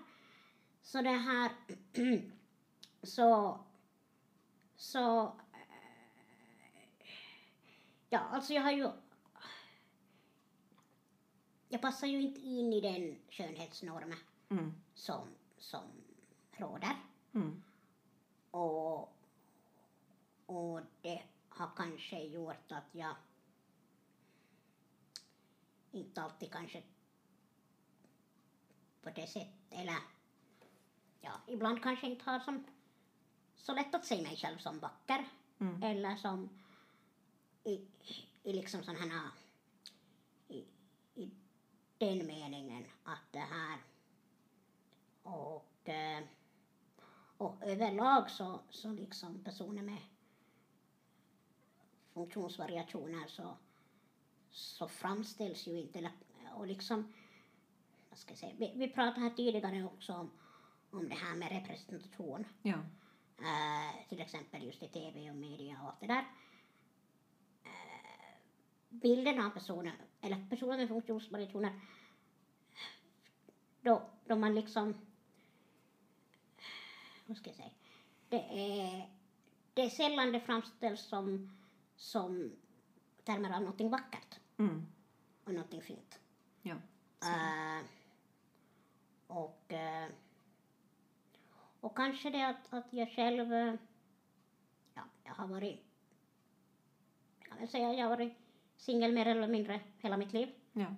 Så det här, så, så, eh, ja alltså jag har ju, jag passar ju inte in i den skönhetsnormen Mm. som, som råder. Mm. Och, och det har kanske gjort att jag inte alltid kanske på det sättet, eller ja, ibland kanske inte har som så lätt att se mig själv som vacker Mm. eller som i, i liksom sån här i, i den meningen att det här och eh, och överlag så, så liksom personer med funktionsvariationer så, så framställs ju inte, och liksom, vad ska jag säga, vi, vi pratade här tidigare också om, om det här med representation, Ja. eh, till exempel just i tv och media och allt det där. Eh, bilden av personer, eller personer med funktionsvariationer, då, då man liksom vad ska jag säga, det är, det är sällan det framställs som, som termer av någonting vackert Mm. och någonting fint. Ja. Eh, och, eh, och kanske det att, att jag själv, eh, ja, jag har varit, jag kan väl säga jag har varit singel mer eller mindre hela mitt liv. Ja.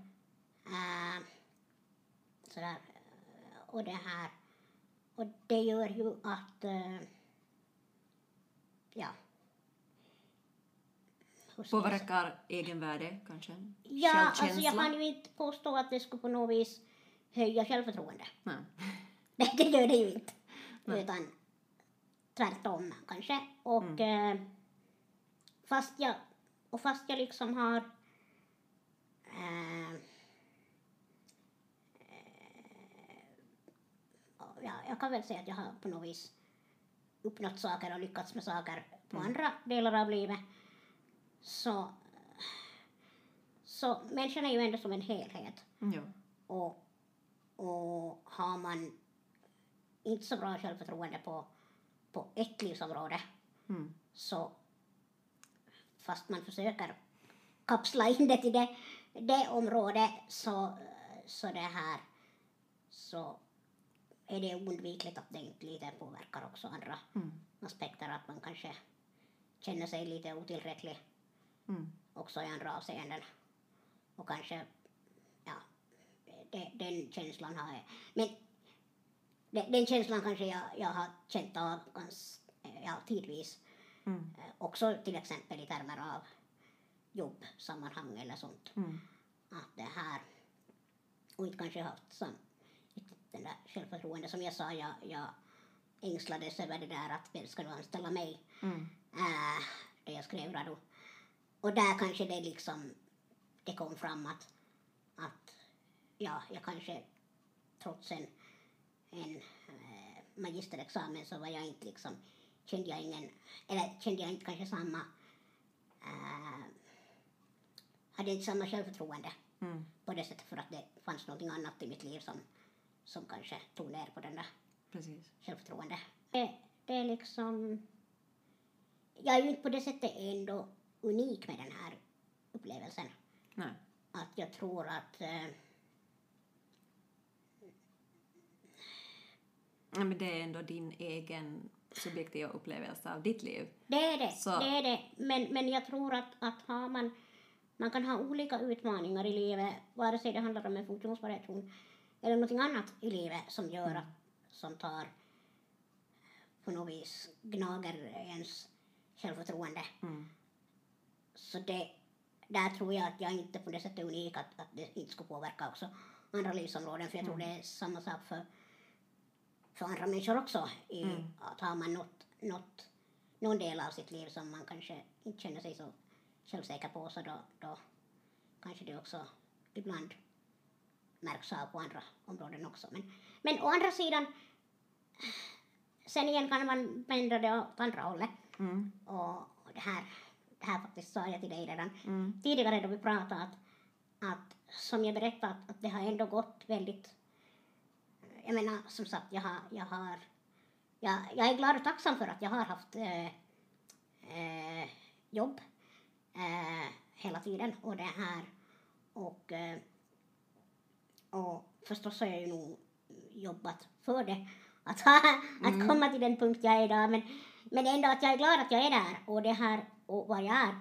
Sådär. Och det här. Och det gör ju att... eh, ja. Påverkar egenvärde kanske? Ja, alltså jag kan ju inte påstå att det skulle på något vis höja självförtroende. Nej. Det, gör det ju inte. Utan tvärtom kanske. Och eh, fast jag, och fast jag liksom har eh, eh, ja, jag kan väl säga att jag har på något vis uppnått saker och lyckats med saker på andra delar av livet. Så, så människan är ju ändå som en helhet. Ja. Och, och har man inte så bra självförtroende på, på ett livsområde Mm. så fast man försöker kapsla in det till det, det området så, så det här så är det oundvikligt att det lite påverkar också andra Mm. aspekter att man kanske känner sig lite otillräcklig Mm. också i andra avseenden. Och kanske, ja, det, den känslan har jag. Men den, den känslan kanske jag, jag har känt av gans, ja, tidvis. Mm. Eh, Också till exempel i termer av jobbsammanhang eller sånt. Mm. Att det här, och inte kanske haft som, den där självförtroende som jag sa, jag, jag ängslades över det där att vem ska du anställa mig? Mm. äh, det jag skrev Radu. Och där kanske det liksom, det kom fram att, att ja, jag kanske trots en, en eh, magisterexamen så var jag inte liksom, kände jag ingen, eller kände jag inte kanske samma, eh, hade inte samma självförtroende Mm. på det sättet för att det fanns någonting annat i mitt liv som, som kanske tog ner på den där Precis. självförtroende. Det, det är liksom... Jag är ju inte på det sättet ändå unik med den här upplevelsen. Nej. Att jag tror att... Eh, Ja, men det är ändå din egen subjektiva upplevelse av ditt liv. det är det, Så- det är det. Men, men jag tror att, att har man... Man kan ha olika utmaningar i livet, vare sig det handlar om en funktionsvariation eller någonting annat i livet som gör att, som tar på något vis gnager ens självförtroende. Mm. Så det, där tror jag att jag inte på det sättet är unik att, att det inte skulle påverka också andra livsområden. För jag tror det är samma sak för, för andra människor också. I, Mm. Att har man något, något, någon del av sitt liv som man kanske inte känner sig så självsäker på så då, då kanske det också ibland märks av på andra områden också. Men, men å andra sidan, sen igen kan man vända det åt andra hållet. Mm. Och och det här, det här faktiskt sa jag till dig redan Mm. tidigare då vi pratade att, att som jag berättade att, att det har ändå gått väldigt jag menar som sagt jag har, jag har jag, jag är glad och tacksam för att jag har haft eh, eh, jobb eh, hela tiden och det här och och förstås har jag ju nog jobbat för det. Att, ha, att komma till den punkt jag är idag. Men, men ändå att jag är glad att jag är där och det här och vad jag är.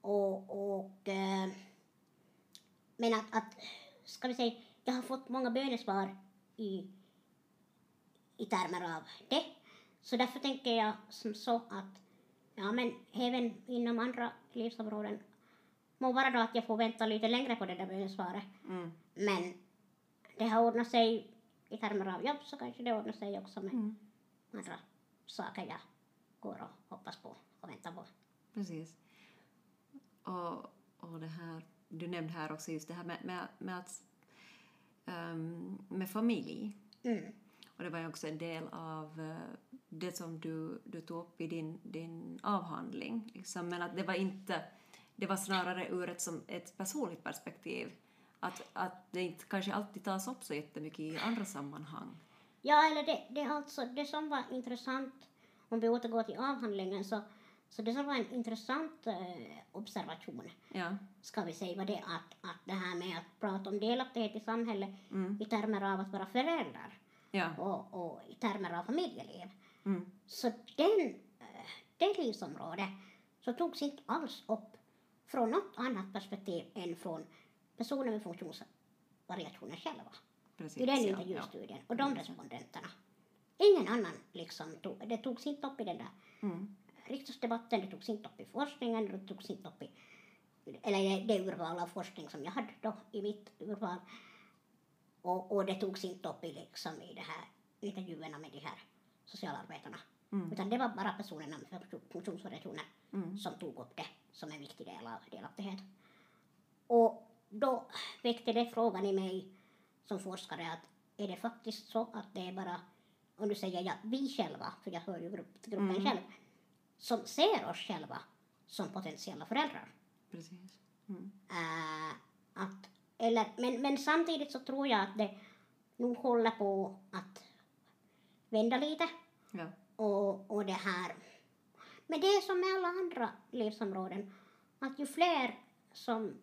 Och, och eh, men att, att ska vi säga jag har fått många bönesvar i i termer av det. Så därför tänker jag som så att ja men även inom andra livsområden må vara då att jag får vänta lite längre på det där bönesvaret. Mm. men det har ordnat sig i termer av jobb så kanske det ordnar sig också med Mm. andra saker jag går och hoppas på och väntar på. Precis. Och, och det här, du nämnde här också just det här med, med, med att ehm, med familj. Mm. Och det var ju också en del av eh, det som du, du tog upp i din, din avhandling. Liksom. Men att det var inte, det var snarare ur ett, som ett personligt perspektiv. Att, att det inte kanske alltid tas upp så jättemycket i andra sammanhang. Ja, eller det, det, alltså, det som var intressant, om vi återgår till avhandlingen, så, så det som var en intressant eh, observation, Ja. ska vi säga, var det att, att det här med att prata om delaktighet i samhället Mm. i termer av att vara föräldrar Ja. och, och i termer av familjeliv. Mm. Så den, eh, det livsområdet så togs inte alls upp från något annat perspektiv än från personer med funktionsvariationer själva. Precis. I den ja, intervjustudien och de respondenterna. Ingen annan liksom tog, det togs inte upp i den där Ja. Mm. riksdagsdebatten, det togs inte upp i forskningen, det togs inte upp i, eller det, urval av forskning som jag hade då i mitt urval. Och, och det togs inte upp i, liksom, i det här intervjuerna med de här socialarbetarna. Mm. Utan det var bara personerna med funktionsvariationer Mm. som tog upp det som en viktig del av delaktighet. Och då väckte det frågan i mig som forskare att är det faktiskt så att det är bara, och nu säger jag vi själva, för jag hör ju grupp, gruppen Mm. själv, som ser oss själva som potentiella föräldrar. Precis. Mm. Äh, att, eller, men, men samtidigt så tror jag att det nog håller på att vända lite. Ja. Och, och det här. Men det är som med alla andra livsområden, att ju fler som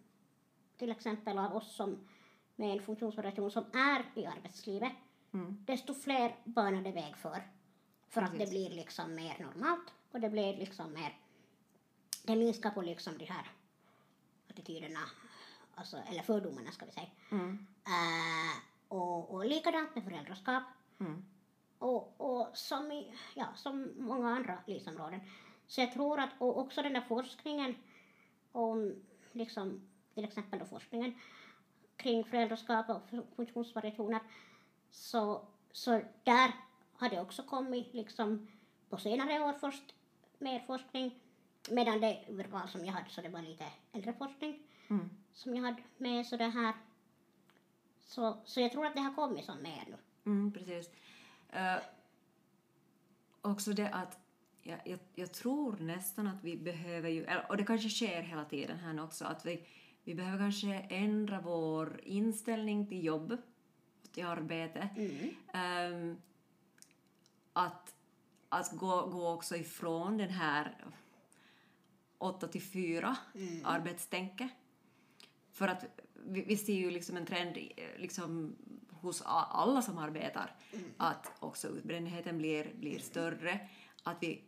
till exempel av oss som med en funktionsvariation som är i arbetslivet, Mm. desto fler banar det väg för. För att det Precis. blir liksom mer normalt och det blir liksom mer, det minskar på liksom de här attityderna, alltså, eller fördomarna ska vi säga. Mm. Äh, och, och likadant med föräldraskap. Mm. Och, och som, i, ja, som många andra livsområden. Så jag tror att, och också den där forskningen om, liksom, till exempel då forskningen kring föräldraskap och fun- funktionsvariationer, så, så där har det också kommit liksom på senare år först mer forskning, medan det urval som jag hade så det var lite äldre forskning Mm. som jag hade med så det här. Så, så jag tror att det har kommit som mer nu. Mm, precis. Uh, också det att jag, jag, jag tror nästan att vi behöver ju, och det kanske sker hela tiden här också, att vi, vi behöver kanske ändra vår inställning till jobb, till arbete. Mm. Ehm, att att gå, gå också ifrån den här 8 till 4 Mm. arbetstänket. För att vi, vi ser ju liksom en trend liksom hos alla som arbetar att också utbrändheten blir, blir större. Att vi,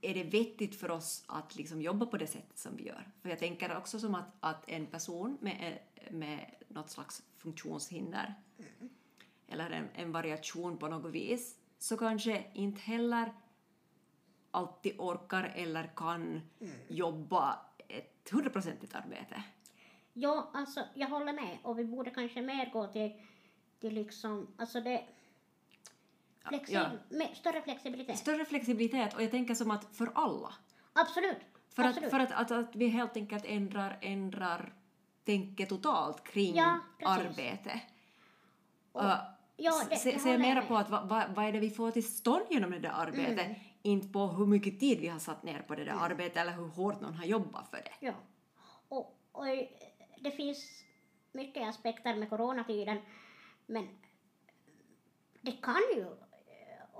är det vettigt för oss att liksom jobba på det sättet som vi gör? För jag tänker också som att, att en person med, med något slags funktionshinder eller en, en variation på något vis så kanske inte heller alltid orkar eller kan jobba ett hundraprocentigt arbete. Ja, alltså jag håller med och vi borde kanske mer gå till, till liksom, alltså det flexi- Ja. större flexibilitet. Större flexibilitet och jag tänker som att för alla. Absolut. För, att, Absolut. för att, att, att vi helt enkelt ändrar, ändrar tänket totalt kring Ja, arbete. Och- Uh, ja, det- se, se mera på att vad va, vad är det vi får till stånd genom det där arbetet, Mm. inte på hur mycket tid vi har satt ner på det där arbetet eller hur hårt någon har jobbat för det. Ja. Och, och det finns mycket aspekter med coronatiden, men det kan ju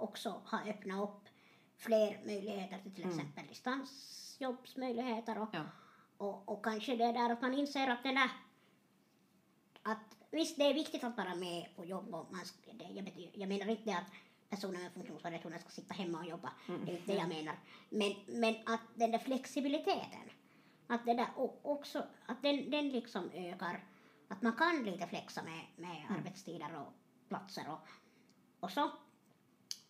också ha öppnat upp fler möjligheter till till Mm. exempel distansjobbsmöjligheter och, Ja. och, och kanske det där att man inser att det där att visst det är viktigt att vara med på jobb och man, det, jag, betyder, jag menar inte att personer med funktionsvariationer ska sitta hemma och jobba, det är inte det jag menar. Men, men att den där flexibiliteten, att det där också, att den, den liksom ökar, att man kan lite flexa med, med arbetstider och platser och, och så.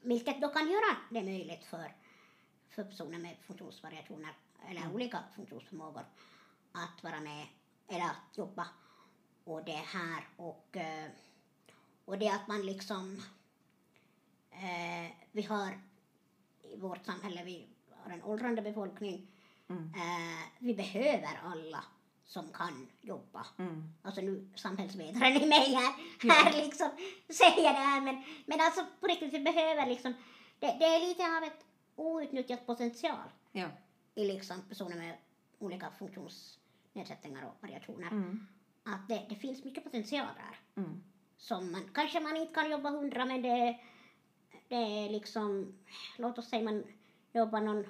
Vilket då kan göra det möjligt för, för personer med funktionsvariationer eller olika funktionsförmågor att vara med eller att jobba. Och det här och, eh, och det att man liksom eh, vi har i vårt samhälle, vi har en åldrande befolkning. Mm. Eh, vi behöver alla som kan jobba. Mm. Alltså nu samhällsvetaren i mig här, här liksom säger det här men, men alltså på riktigt vi behöver liksom det, det är lite av ett outnyttjat potential Ja. i liksom personer med olika funktionsnedsättningar och variationer. Mm. Att det, det finns mycket potential där Mm. som man, kanske man inte kan jobba hundra men det, det är liksom, låt oss säga man jobbar någon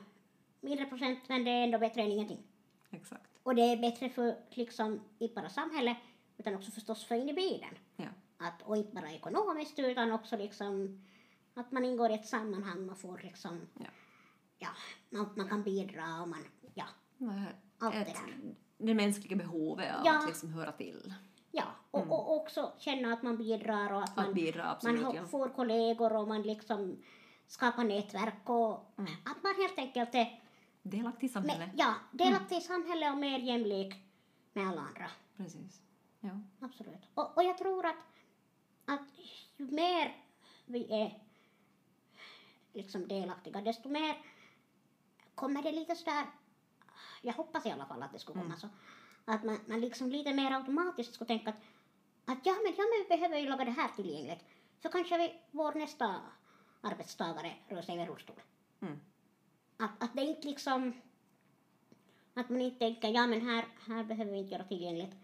mindre procent men det är ändå bättre än ingenting. Exakt. Och det är bättre för liksom inte bara samhället utan också förstås för individen. Ja. Att, och inte bara ekonomiskt utan också liksom att man ingår i ett sammanhang och får liksom, Ja. ja, man, man kan bidra och man, ja, Det Allt det ett, där. det mänskliga behovet av Ja. att liksom höra till. ja. Och, och också känna att man bidrar och att man Att bidra, man absolut. har, ja. får kollegor och man liksom skapar nätverk och Mm. att man helt enkelt är delaktig i samhället. Men, ja, delaktig i samhället och mer jämlik med alla andra. Precis. Ja. Absolut. Och, och jag tror att, att ju mer vi är liksom delaktiga, desto mer kommer det lite sådär, jag hoppas i alla fall att det skulle komma så, att man, man liksom lite mer automatiskt skulle tänka att, att ja, men, ja, men vi behöver ju laga det här tillgängligt, så kanske vi, vår nästa arbetstagare rör sig med rullstol. Mm. Att, att det inte liksom, att man inte tänker, ja men här, här behöver vi inte göra tillgängligt,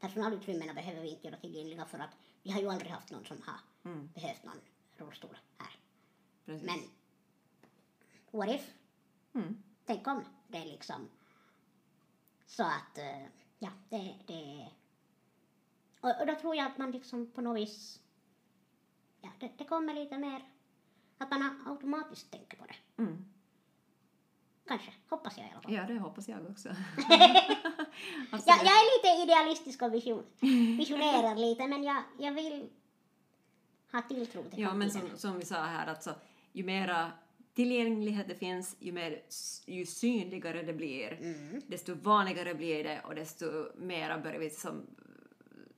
personalutrymmena behöver vi inte göra tillgängliga för att vi har ju aldrig haft någon som har Mm. behövt någon rullstol här. Precis. Men what if? Mm. Tänk om det är liksom så att, eh, ja, det, det och, och då tror jag att man liksom på något vis, ja, det, det kommer lite mer, att man automatiskt tänker på det. Mm. Kanske, hoppas jag i alla fall. Ja, det hoppas jag också. Jag, jag är lite idealistisk och vision, visionerar lite, men jag, jag vill ha tilltro till Ja, men som, som vi sa här, alltså, ju mera tillgänglighet det finns, ju, mer, ju synligare det blir, Mm. desto vanligare blir det och desto mera börjar vi som,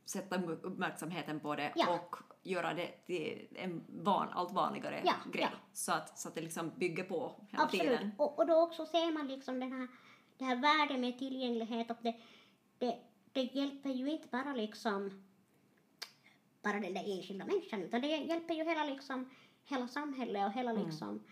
sätta uppmärksamheten på det Ja. och göra det till en van, allt vanligare Ja, grej. ja. Så, att, så att det liksom bygger på hela Absolut. tiden. Och, och då också ser man liksom den här, det här värdet med tillgänglighet och det, det, det hjälper ju inte bara liksom bara den där enskilda människan utan det hjälper ju hela liksom hela samhället och hela Mm. liksom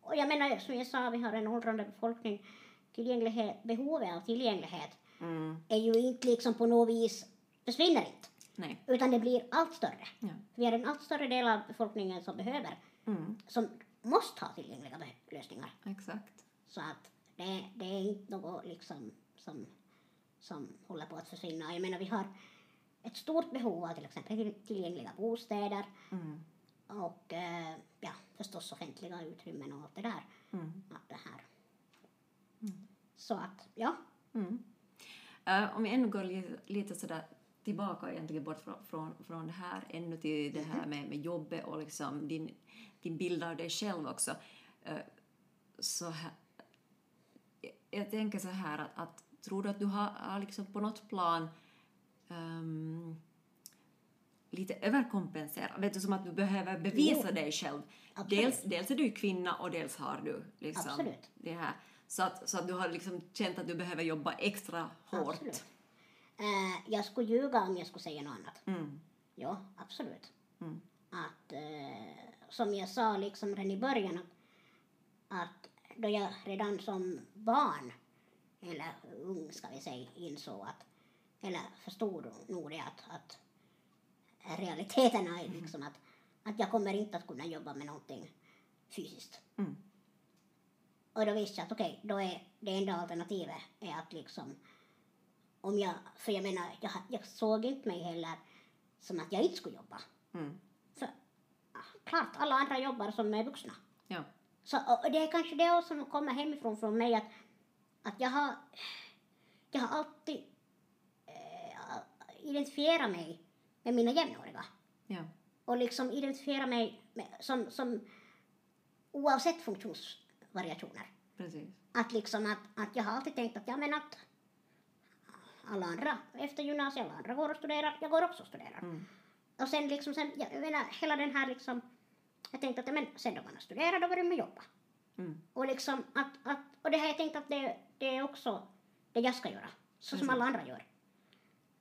och jag menar som jag sa vi har en åldrande befolkning tillgänglighet, behovet av tillgänglighet Mm. är ju inte liksom på något vis försvinner inte Nej. utan det blir allt större. Ja. Vi är en allt större del av befolkningen som behöver, Mm. som måste ha tillgängliga lösningar. Exakt. Så att det, det är inte något liksom som, som håller på att försvinna. Jag menar vi har ett stort behov av till exempel till- tillgängliga bostäder Mm. och eh, ja, förstås offentliga utrymmen och allt det där. Mm. Allt det här. Så att, ja. Mm. Eh, om vi ännu går lite, lite sådär tillbaka egentligen bort från, från, från det här ännu till det här med, med jobbet och liksom din, din bild av dig själv också. Eh, så här, jag, tänker så här att, att tror du att du har, har liksom på något plan ehm, lite överkompenserat? Vet du, som att du behöver bevisa Jo. dig själv. Absolut. Dels, dels är du kvinna och dels har du liksom Absolut. det här. Så att, så att du har liksom känt att du behöver jobba extra hårt. Absolut. Eh, jag skulle ljuga om jag skulle säga något annat. Mm. Ja, absolut. Mm. Att, eh, som jag sa liksom redan i början, att, att då jag redan som barn, eller ung ska vi säga, insåg att, eller förstod nog det att, att realiteterna är liksom att, att jag kommer inte att kunna jobba med någonting fysiskt. Mm. Och då visste jag att okej, då är det enda alternativet är att liksom om jag, för jag menar, jag, jag såg inte mig heller som att jag inte skulle jobba. Mm. För klart, alla andra jobbar som är vuxna. Ja. Så, och det är kanske det som kommer hemifrån från mig att, att jag har, jag har alltid eh, identifierat mig med mina jämnåriga. Ja. Och liksom identifiera mig med, som, som oavsett funktionsvariationer. Precis. Att liksom att, att jag har alltid tänkt att ja men att alla andra efter gymnasiet, alla andra går och studerar, jag går också och studerar. Mm. Och sen liksom, sen, jag menar hela den här liksom, jag tänkte att men sen då man har studerat då börjar man jobba. Mm. Och liksom att, att, och det har jag tänkt att det, det är också det jag ska göra. Så som Precis. alla andra gör.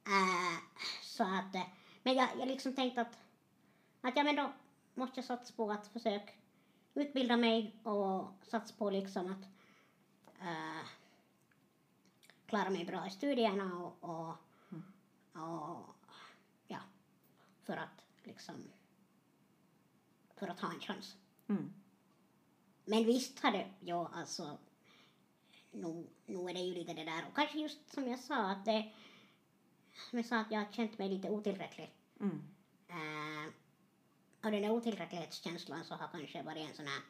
Äh, så att, eh, men jag, jag liksom tänkt att, att ja men då måste jag satsa på att försöka utbilda mig och satsa på liksom att äh, klara mig bra i studierna och, och, och ja, för att liksom för att ha en chans. Mm. Men visst har det, ja alltså, nog, nog är det ju lite det där. Och kanske just som jag sa att det, som jag sa att jag har känt mig lite otillräcklig. Mm. Uh, och den där otillräcklighetskänslan så har kanske varit en sån här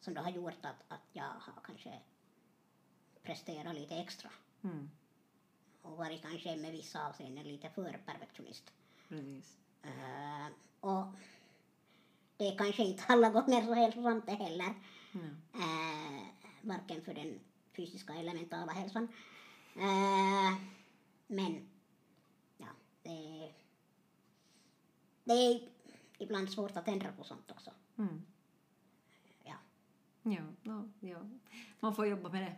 som då har gjort att, att jag har kanske presterat lite extra Mm. och varit kanske med vissa avseenden lite för perfektionist. Precis. Eh, och det är kanske inte alla gånger så hälsosamt det heller. Ja. Äh, varken för den fysiska eller mentala hälsan. Äh, men ja, det, det är ibland svårt att ändra på sånt också. Mm. Ja. Ja, ja. Man får jobba med det.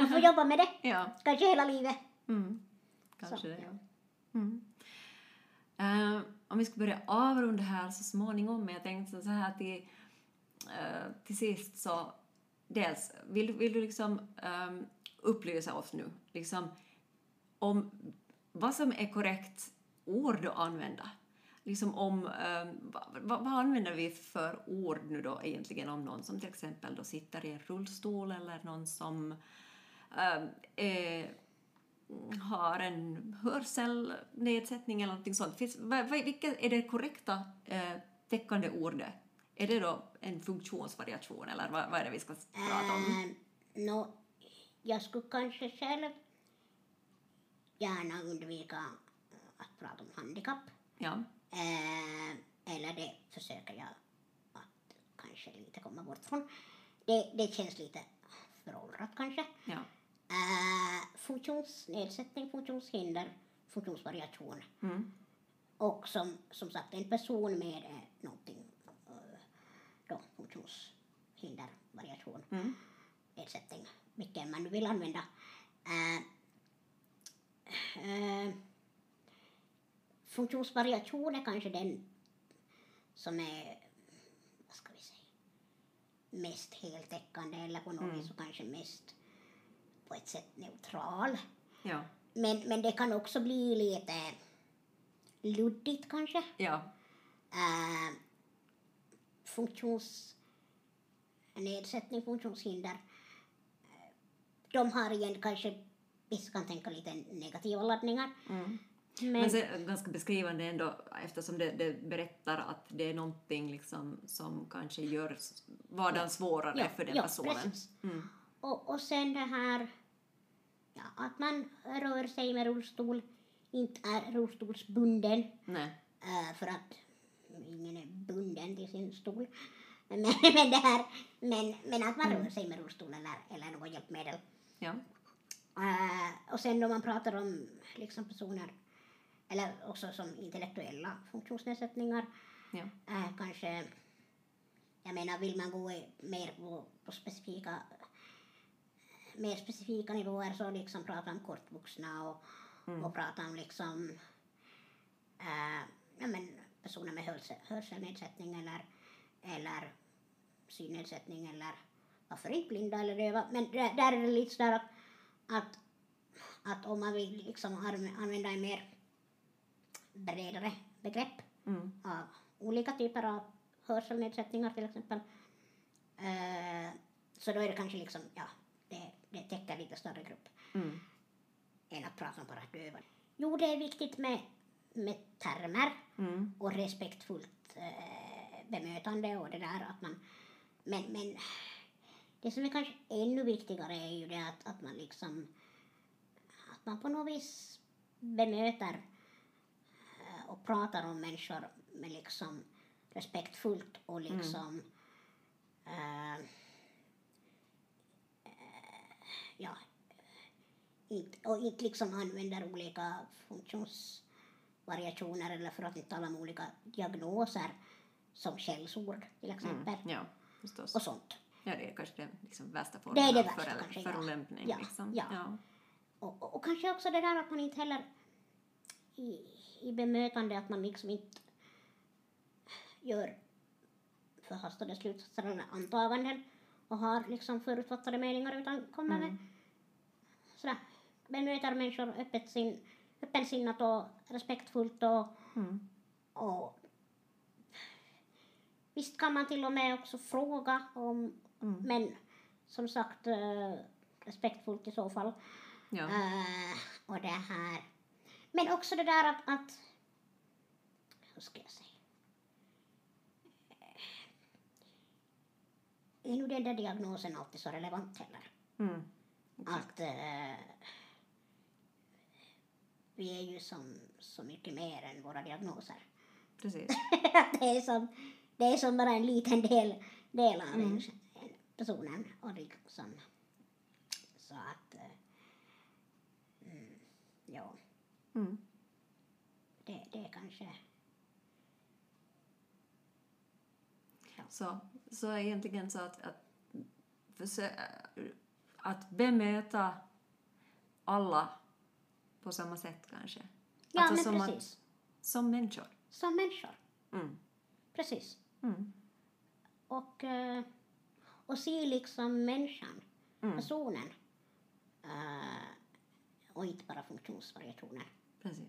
Man får jobba med det, Ja. kanske hela livet. Mm. Kanske Så, det, ja. Mm. Eh, om vi ska börja avrunda här så småningom, men jag tänkte så här till, eh, till sist så dels, vill, vill du liksom ehm, upplysa oss nu liksom om vad som är korrekt ord att använda? Liksom om, ehm, vad, vad, använder vi för ord nu då egentligen om någon som till exempel då sitter i en rullstol eller någon som ehm, är har en hörselnedsättning eller någonting sånt. Finns, vad, vilka är det korrekta eh, täckande ordet? Är det då en funktionsvariation eller vad, vad är det vi ska prata om? Äh, nå, jag skulle kanske själv gärna undvika att prata om handikapp. Ja. Äh, eller det försöker jag att kanske lite komma bort från. Det, det känns lite föråldrat kanske. ja. Äh, funktionsnedsättning, funktionshinder, funktionsvariation. Mm. Och som, som sagt en person med eh, någonting, eh, då, funktionshinder, variation, Mm. nedsättning, vilken man nu vill använda. Eh, eh, funktionsvariation är kanske den som är, vad ska vi säga, mest heltäckande eller på något Mm. vis kanske mest på ett sätt neutral. Ja. Men, men det kan också bli lite luddigt kanske. Ja. Äh, funktionsnedsättning, funktionshinder. eh, De har igen kanske, vissa kan tänka lite negativa laddningar. Mm. Men, Men det ganska beskrivande ändå eftersom det, det berättar att det är någonting liksom som kanske gör vardagen svårare Ja, för den ja, personen. Mm. och, och sen det här ja, att man rör sig med rullstol, inte är rullstolsbunden. Nej. Eh, för att ingen är bunden till sin stol. Men, men, det här, men, men att man rör sig med rullstol eller, eller något hjälpmedel. Ja. Eh, och sen då man pratar om liksom personer, eller också som intellektuella funktionsnedsättningar, Ja. eh, kanske, jag menar vill man gå mer på, på specifika mer specifika nivåer så liksom prata om kortvuxna och, Mm. och prata om liksom eh, ja, men personer med hörsel, hörselnedsättning eller, eller synnedsättning eller varför inte blinda eller döva. Men där, där är det lite sådär att, att, att om man vill liksom använda en mer bredare begrepp Mm. av olika typer av hörselnedsättningar till exempel. Eh, så då är det kanske liksom, ja, det, det täcker lite större grupp Mm. än att prata om bara döva. Jo, det är viktigt med, med termer Mm. och respektfullt eh, bemötande och det där att man, men, men det som är kanske ännu viktigare är ju det att, att man liksom, att man på något vis bemöter och pratar om människor med liksom respektfullt och liksom eh, eh, ja, inte, och inte liksom använder olika funktionsvariationer eller för att inte tala om olika diagnoser som källsord till exempel Mm. Ja, förstås. och sånt. Ja, det är kanske den liksom värsta Det formen det av värsta före- kanske, ja. förolämpning. Ja, liksom. ja. Ja. Och, och, och kanske också det där att man inte heller i, i bemötande att man liksom inte gör förhastade slutsatser eller antaganden och har liksom förutfattade meningar utan kommer med Mm. sådär, bemöter människor öppet sin, öppensinnat och respektfullt och, Mm. och visst kan man till och med också fråga om, Mm. men som sagt eh, respektfullt i så fall. Ja. Eh, och det här. Men också det där att, att hur ska jag säga? Är nu den där diagnosen alltid så relevant heller? Mm. Att eh, vi är ju som så mycket mer än våra diagnoser. Precis. det är som, det är som bara en liten del, del av en, en personen. Och liksom, så att, eh, mm, ja, Mm. det, det är kanske, Så, så egentligen så att, att, att bemöta alla på samma sätt kanske. ja Alltså men som att- precis, Som människor. som människor, Mm. precis. Mm. Och, eh, och se liksom människan, Mm. personen, eh, och inte bara funktionsvariationer. Precis.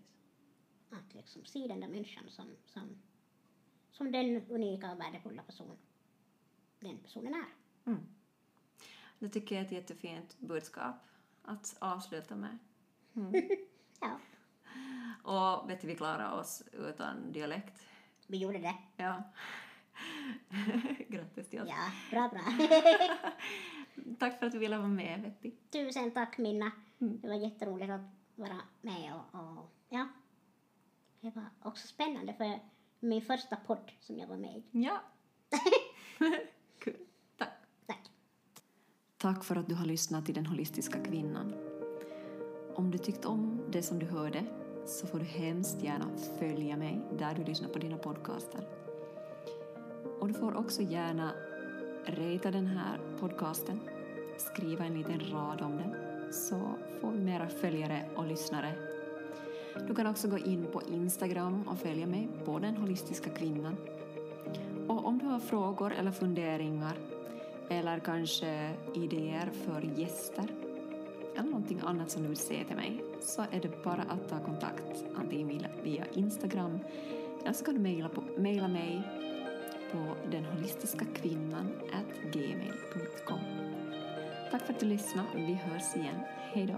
Att liksom se den där människan som, som, som den unika och värdefulla person den personen är. Mm. Det tycker jag är ett jättefint budskap att avsluta med. Ja, Och vet du, vi klarar oss utan dialekt. vi gjorde det. Ja. Grattis till oss. Ja, bra, bra. Tack för att du ville vara med, Vetti. Tusen tack Minna. Mm. Det var jätteroligt att vara med och, och ja. Det var också spännande för min första podd som jag var med i. Ja. Kul. Tack. Tack. Tack för att du har lyssnat till Den holistiska kvinnan. Om du tyckt om det som du hörde så får du hemskt gärna följa mig där du lyssnar på dina podcaster. Och du får också gärna rata den här podcasten, skriva en liten rad om den så får vi mera följare och lyssnare. Du kan också gå in på Instagram och följa mig på Den holistiska kvinnan. Och om du har frågor eller funderingar eller kanske idéer för gäster eller någonting annat som du vill säga till mig så är det bara att ta kontakt antingen via- Instagram eller så kan du mejla, på, mejla mig på denholistiskakvinnan at gmail.com. Tack för att du lyssnade. Vi hörs igen. Hej då!